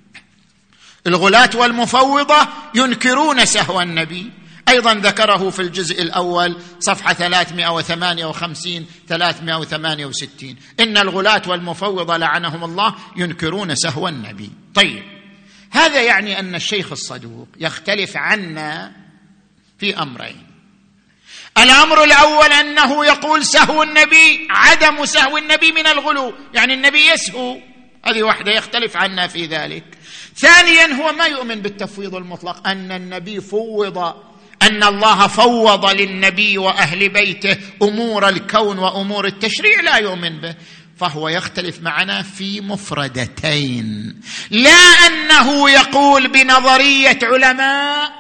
الغلاة والمفوضة ينكرون سهو النبي. أيضا ذكره في الجزء الأول صفحة 358 368 إن الغلاة والمفوضة لعنهم الله ينكرون سهو النبي. طيب هذا يعني أن الشيخ الصدوق يختلف عنا في أمرين. الأمر الأول أنه يقول سهو النبي عدم سهو النبي من الغلو. يعني النبي يسهو. هذه واحدة يختلف عنا في ذلك. ثانيا هو ما يؤمن بالتفويض المطلق أن النبي فوض أن الله فوض للنبي وأهل بيته أمور الكون وأمور التشريع لا يؤمن به. فهو يختلف معنا في مفردتين. لا أنه يقول بنظرية علماء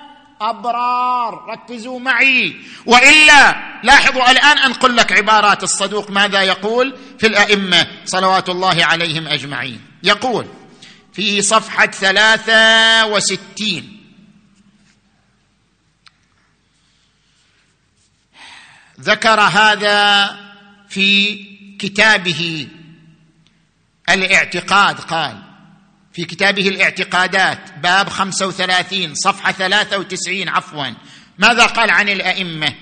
أبرار ركزوا معي. وإلا لاحظوا الآن انقل لك عبارات الصدوق ماذا يقول في الأئمة صلوات الله عليهم أجمعين. يقول في صفحة ثلاثة وستين ذكر هذا في كتابه الاعتقاد قال في كتابه الاعتقادات باب 35 صفحة 93 عفوا. ماذا قال عن الأئمة؟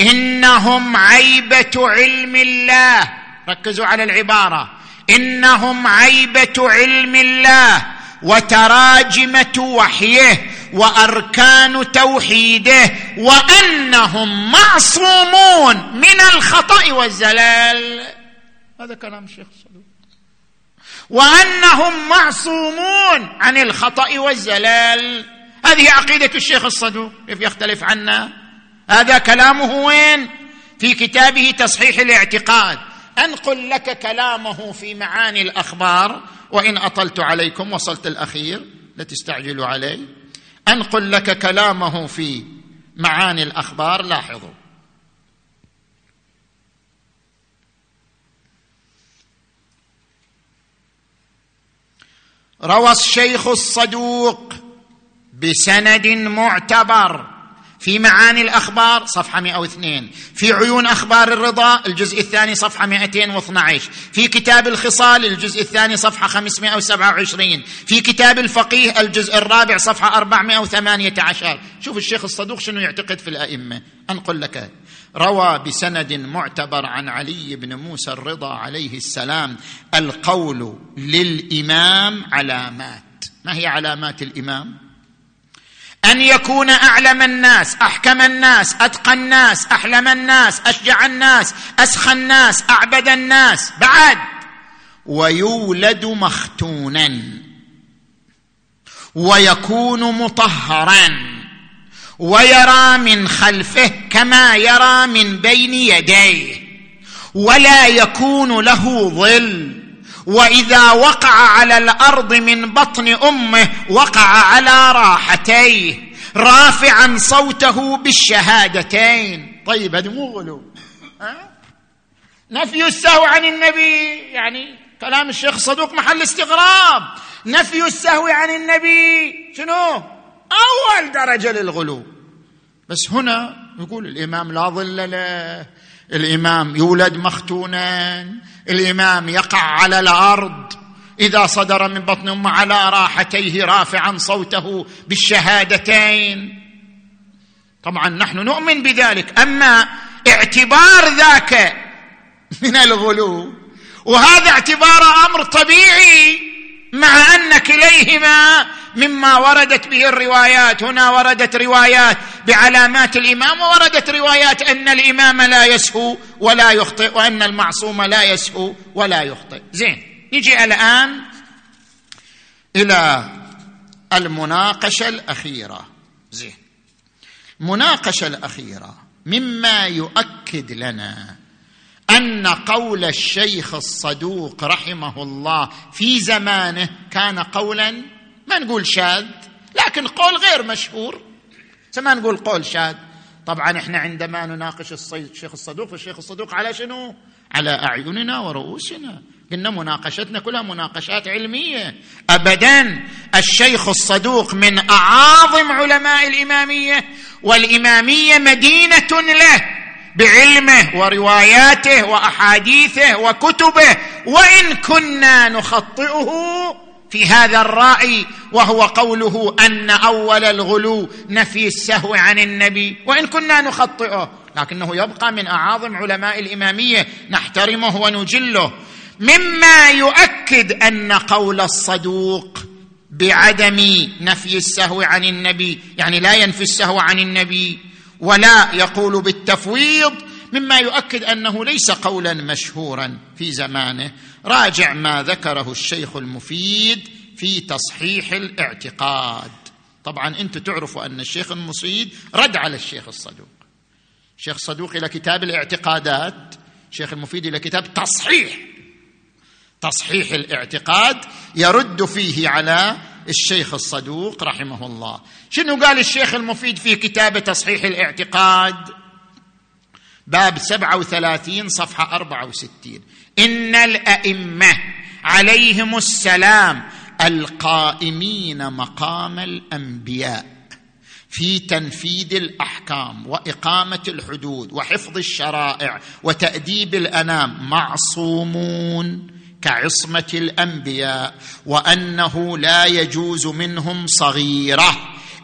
إنهم عيبة علم الله. ركزوا على العبارة. إنهم عيبة علم الله. وتراجمة وحيه وأركان توحيده وأنهم معصومون من الخطأ والزلال. هذا كلام الشيخ الصدوق وأنهم معصومون عن الخطأ والزلال. هذه عقيدة الشيخ الصدوق كيف يختلف عنا؟ هذا كلامه وين؟ في كتابه تصحيح الاعتقاد. انقل لك كلامه في معاني الأخبار وإن أطلت عليكم وصلت الأخير لا تستعجلوا علي. انقل لك كلامه في معاني الأخبار لاحظوا. روى الشيخ الصدوق بسند معتبر. في معاني الأخبار صفحة 102 في عيون أخبار الرضا الجزء الثاني صفحة 212 في كتاب الخصال الجزء الثاني صفحة 527 في كتاب الفقيه الجزء الرابع صفحة 418 شوف الشيخ الصدوق شنو يعتقد في الأئمة. أنقل لك. روى بسند معتبر عن علي بن موسى الرضا عليه السلام. القول للإمام علامات. ما هي علامات الإمام؟ أن يكون أعلم الناس أحكم الناس أتقى الناس أحلم الناس أشجع الناس أسخى الناس أعبد الناس. بعد. ويولد مختونا. ويكون مطهرا. ويرى من خلفه كما يرى من بين يديه. ولا يكون له ظل. وإذا وقع على الأرض من بطن أمه وقع على راحتيه. رافعا صوته بالشهادتين. طيب هذا مو غلو. نفي السهو عن النبي. يعني كلام الشيخ صدوق محل استغراب. نفي السهو عن النبي. شنو؟ أول درجة للغلو. بس هنا يقول الإمام لا ظل له. الإمام يولد مختونا. الإمام يقع على الأرض. إذا صدر من بطن امه على راحتيه رافعا صوته بالشهادتين. طبعا نحن نؤمن بذلك. أما اعتبار ذاك من الغلو وهذا اعتبار أمر طبيعي. مع أن كليهما مما وردت به الروايات هنا وردت روايات بعلامات الإمام ووردت روايات أن الإمام لا يسهو ولا يخطئ وأن المعصوم لا يسهو ولا يخطئ. زين نجي الآن إلى المناقشة الأخيرة. زين المناقشه الأخيرة مما يؤكد لنا أن قول الشيخ الصدوق رحمه الله في زمانه كان قولا ما نقول شاذ لكن قول غير مشهور. ما نقول قول شاذ؟ طبعا إحنا عندما نناقش الشيخ الصدوق فالشيخ الصدوق على شنو؟ على أعيننا ورؤوسنا. قلنا مناقشتنا كلها مناقشات علمية. ابدا الشيخ الصدوق من أعاظم علماء الإمامية والإمامية مدينة له. بعلمه ورواياته وأحاديثه وكتبه وإن كنا نخطئه في هذا الرأي وهو قوله أن أول الغلو نفي السهو عن النبي وإن كنا نخطئه. لكنه يبقى من أعاظم علماء الإمامية نحترمه ونجله. مما يؤكد أن قول الصدوق بعدم نفي السهو عن النبي يعني لا ينفي السهو عن النبي ولا يقول بالتفويض مما يؤكد أنه ليس قولا مشهورا في زمانه. راجع ما ذكره الشيخ المفيد في تصحيح الاعتقاد. طبعا أنتم تعرفوا أن الشيخ المصيد رد على الشيخ الصدوق. الشيخ الصدوق إلى كتاب الاعتقادات الشيخ المفيد إلى كتاب تصحيح. تصحيح الاعتقاد يرد فيه على الشيخ الصدوق رحمه الله. شنو قال الشيخ المفيد في كتاب تصحيح الاعتقاد؟ باب سبعة وثلاثين صفحة أربعة وستين. إن الأئمة عليهم السلام القائمين مقام الأنبياء في تنفيذ الأحكام وإقامة الحدود وحفظ الشرائع وتأديب الأنام معصومون. كعصمة الأنبياء وأنه لا يجوز منهم صغيرة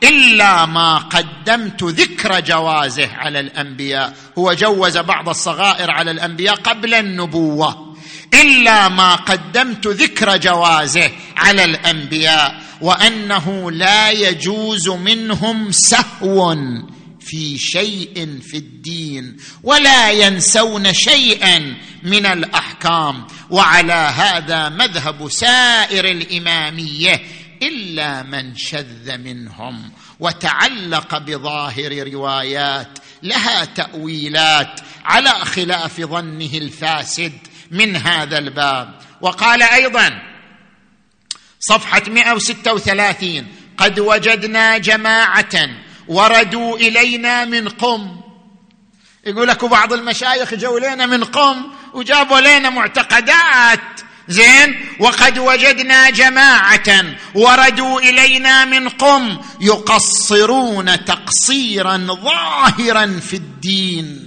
إلا ما قدمت ذكر جوازه على الأنبياء. هو جوز بعض الصغائر على الأنبياء قبل النبوة. إلا ما قدمت ذكر جوازه على الأنبياء. وأنه لا يجوز منهم سهو. في شيء في الدين ولا ينسون شيئا من الأحكام. وعلى هذا مذهب سائر الإمامية إلا من شذ منهم وتعلق بظاهر روايات لها تأويلات على خلاف ظنه الفاسد من هذا الباب. وقال أيضا صفحة 136 قد وجدنا جماعة وردوا إلينا من قم. يقول لك بعض المشايخ جو لنا من قم وجابوا لنا معتقدات. زين؟ وقد وجدنا جماعة وردوا إلينا من قم يقصرون تقصيرا ظاهرا في الدين.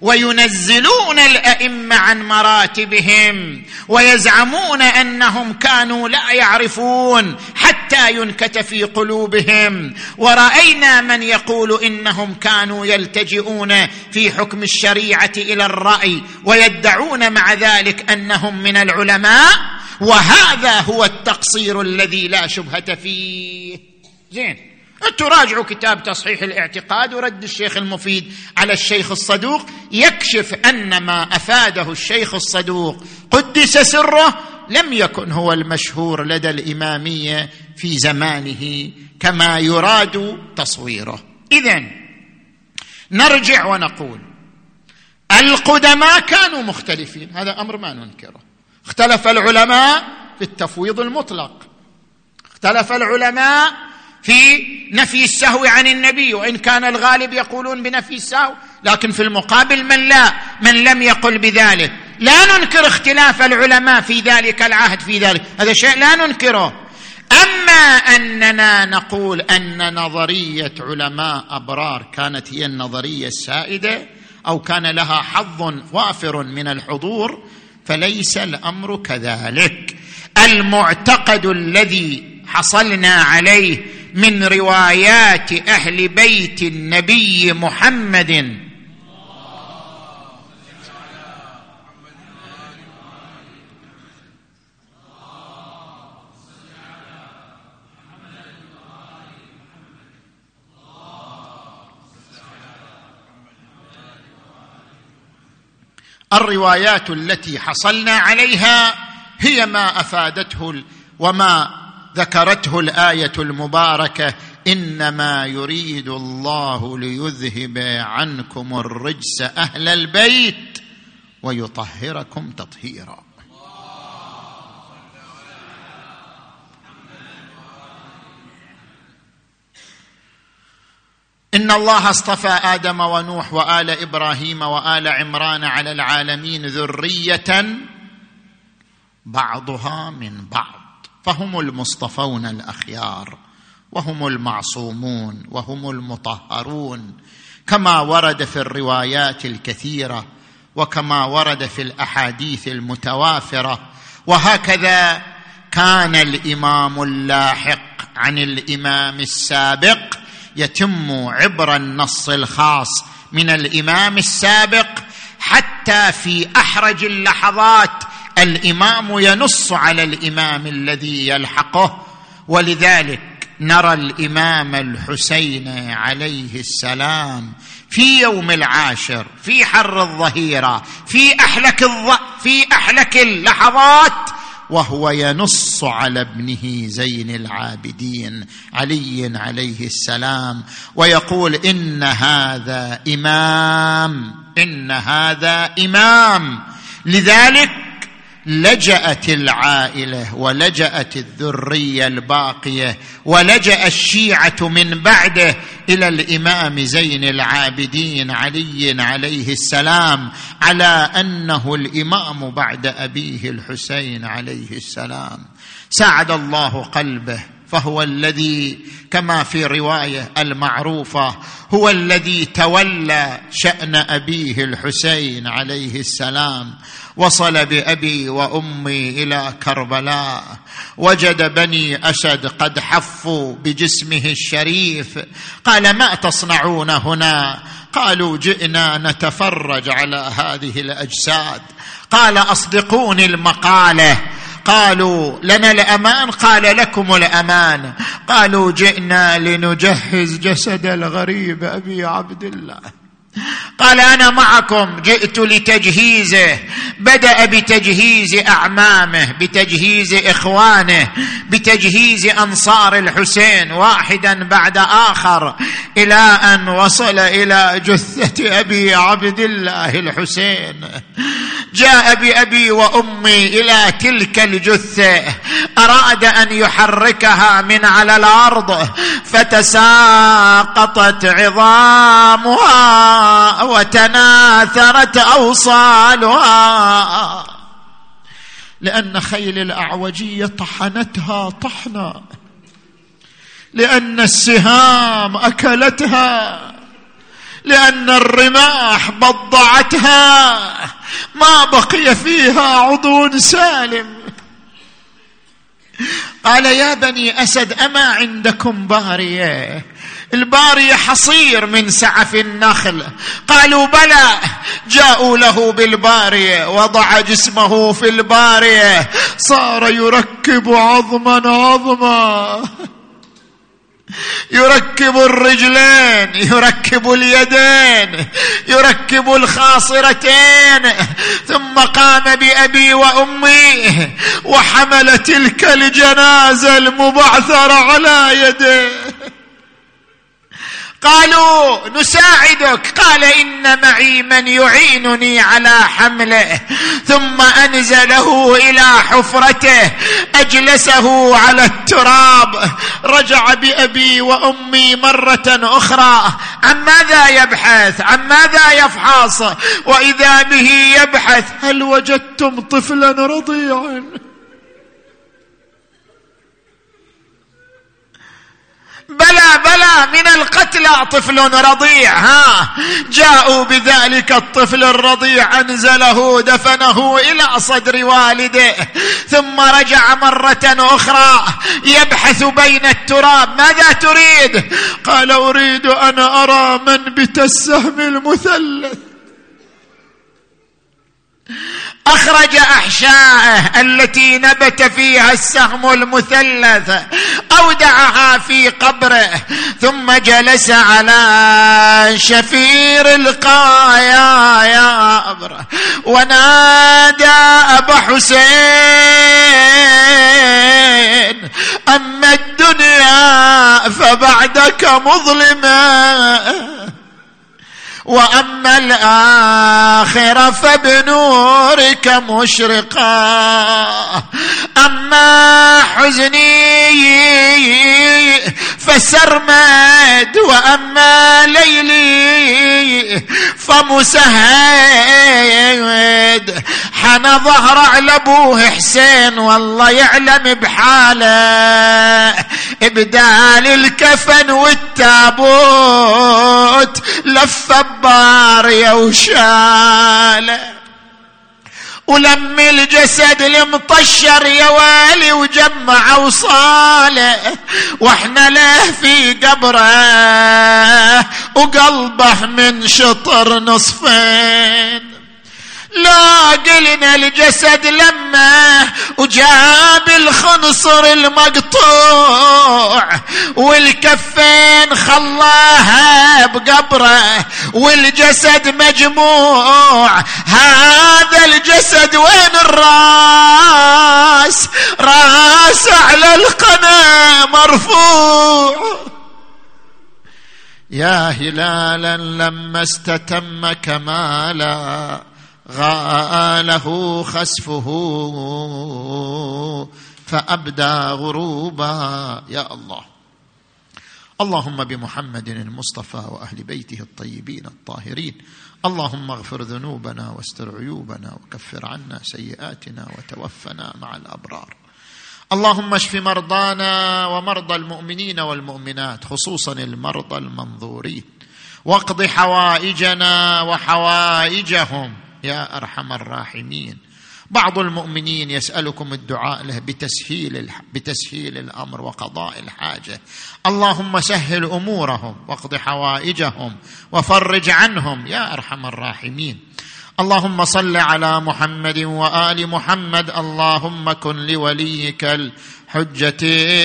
وينزلون الأئمة عن مراتبهم ويزعمون أنهم كانوا لا يعرفون حتى ينكت في قلوبهم. ورأينا من يقول إنهم كانوا يلتجئون في حكم الشريعة إلى الرأي ويدعون مع ذلك أنهم من العلماء وهذا هو التقصير الذي لا شبهة فيه. زين. تراجعوا كتاب تصحيح الاعتقاد ورد الشيخ المفيد على الشيخ الصدوق يكشف أن ما أفاده الشيخ الصدوق قدس سره لم يكن هو المشهور لدى الإمامية في زمانه كما يراد تصويره. اذا نرجع ونقول القدماء كانوا مختلفين. هذا أمر ما ننكره. اختلف العلماء في التفويض المطلق. اختلف العلماء في نفي السهو عن النبي وإن كان الغالب يقولون بنفي السهو لكن في المقابل من لا من لم يقل بذلك. لا ننكر اختلاف العلماء في ذلك العهد في ذلك هذا شيء لا ننكره. أما أننا نقول أن نظرية علماء أبرار كانت هي النظرية السائدة أو كان لها حظ وافر من الحضور فليس الأمر كذلك. المعتقد الذي حصلنا عليه من روايات أهل بيت النبي محمد. الروايات التي حصلنا عليها هي ما أفادته وما ذكرته الآية المباركة إنما يريد الله ليذهب عنكم الرجس أهل البيت ويطهركم تطهيرا. إن الله اصطفى آدم ونوح وآل إبراهيم وآل عمران على العالمين ذرية بعضها من بعض. فهم المصطفون الأخيار وهم المعصومون وهم المطهرون. كما ورد في الروايات الكثيرة وكما ورد في الأحاديث المتوافرة. وهكذا كان الإمام اللاحق عن الإمام السابق يتم عبر النص الخاص من الإمام السابق حتى في أحرج اللحظات الإمام ينص على الإمام الذي يلحقه ولذلك نرى الإمام الحسين عليه السلام في يوم العاشر في حر الظهيرة في أحلك الض... في أحلك اللحظات وهو ينص على ابنه زين العابدين علي عليه السلام ويقول إن هذا إمام إن هذا إمام. لذلك لجأت العائلة ولجأت الذرية الباقية ولجأ الشيعة من بعده إلى الإمام زين العابدين علي عليه السلام على أنه الإمام بعد أبيه الحسين عليه السلام. ساعد الله قلبه. فهو الذي كما في رواية المعروفة هو الذي تولى شأن أبيه الحسين عليه السلام وصل بأبي وأمي إلى كربلاء وجد بني اسد قد حفوا بجسمه الشريف قال ما تصنعون هنا؟ قالوا جئنا نتفرج على هذه الأجساد قال أصدقوني المقالة قالوا لنا الأمان قال لكم الأمان. قالوا جئنا لنجهز جسد الغريب أبي عبد الله. قال أنا معكم جئت لتجهيزه. بدأ بتجهيز أعمامه بتجهيز إخوانه بتجهيز أنصار الحسين واحدا بعد آخر. إلى أن وصل إلى جثة أبي عبد الله الحسين. جاء بأبي وأمي إلى تلك الجثة. أراد أن يحركها من على الأرض فتساقطت عظامها. وتناثرت أوصالها. لأن خيل الأعوجية طحنتها طحنا. لأن السهام أكلتها. لأن الرماح بضعتها. ما بقي فيها عضو سالم. قال يا بني أسد أما عندكم بارية؟ الباريه حصير من سعف النخل. قالوا بلى جاءوا له بالباريه وضع جسمه في الباريه صار يركب عظما عظما. يركب الرجلين يركب اليدين يركب الخاصرتين. ثم قام بأبي وأمي وحمل تلك الجنازة المبعثرة على يديه. قالوا نساعدك. قال إن معي من يعينني على حمله ثم أنزله إلى حفرته أجلسه على التراب رجع بأبي وأمي مرة أخرى. عن ماذا يبحث؟ عن ماذا يفحص؟ وإذا به يبحث هل وجدتم طفلا رضيعا؟ بلى بلى من القتلى طفل رضيع ها. جاءوا بذلك الطفل الرضيع أنزله دفنه إلى صدر والده ثم رجع مرة أخرى يبحث بين التراب ماذا تريد؟ قال أريد أن أرى من بت السهم المثلث. أخرج احشائه التي نبت فيها السهم المثلث أودعها في قبره ثم جلس على شفير القايا ونادى ابا حسين أما الدنيا فبعدك مظلمة. وأما الآخرة فبنورك مشرقا أما حزني فسرمد وأما ليلي فمسهد. حنى ظهر على ابوه حسين والله يعلم بحاله. إبدال الكفن والتابوت لف باريه وشاله ولم الجسد المطشر يا والي وجمع وصاله وإحنا له في قبره وقلبه من شطر نصفين. لا قلنا الجسد لما وجاب الخنصر المقطوع والكفين خلاها بقبره والجسد مجموع. هذا الجسد وين الراس؟ راس على القنا مرفوع. يا هلالا لما استتم كمالا غاله خسفه فأبدى غروبا. يا الله. اللهم بمحمد المصطفى وأهل بيته الطيبين الطاهرين. اللهم اغفر ذنوبنا واستر عيوبنا وكفر عنا سيئاتنا وتوفنا مع الأبرار. اللهم اشف مرضانا ومرضى المؤمنين والمؤمنات خصوصا المرضى المنظورين. واقض حوائجنا وحوائجهم. يا أرحم الراحمين. بعض المؤمنين يسألكم الدعاء له بتسهيل بتسهيل الأمر وقضاء الحاجة. اللهم سهل أمورهم واقض حوائجهم وفرج عنهم يا أرحم الراحمين. اللهم صل على محمد وآل محمد. اللهم كن لوليك الحجة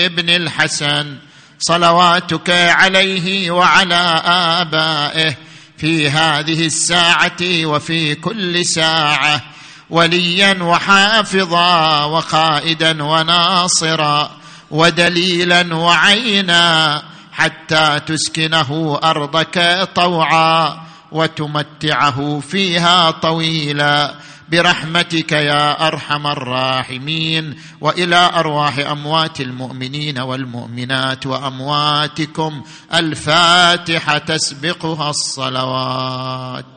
ابن الحسن. صلواتك عليه وعلى آبائه. في هذه الساعة وفي كل ساعة وليا وحافظا وقائدا وناصرا ودليلا وعينا حتى تسكنه أرضك طوعا وتمتعه فيها طويلا. برحمتك يا أرحم الراحمين وإلى أرواح أموات المؤمنين والمؤمنات وأمواتكم الفاتحة تسبقها الصلوات.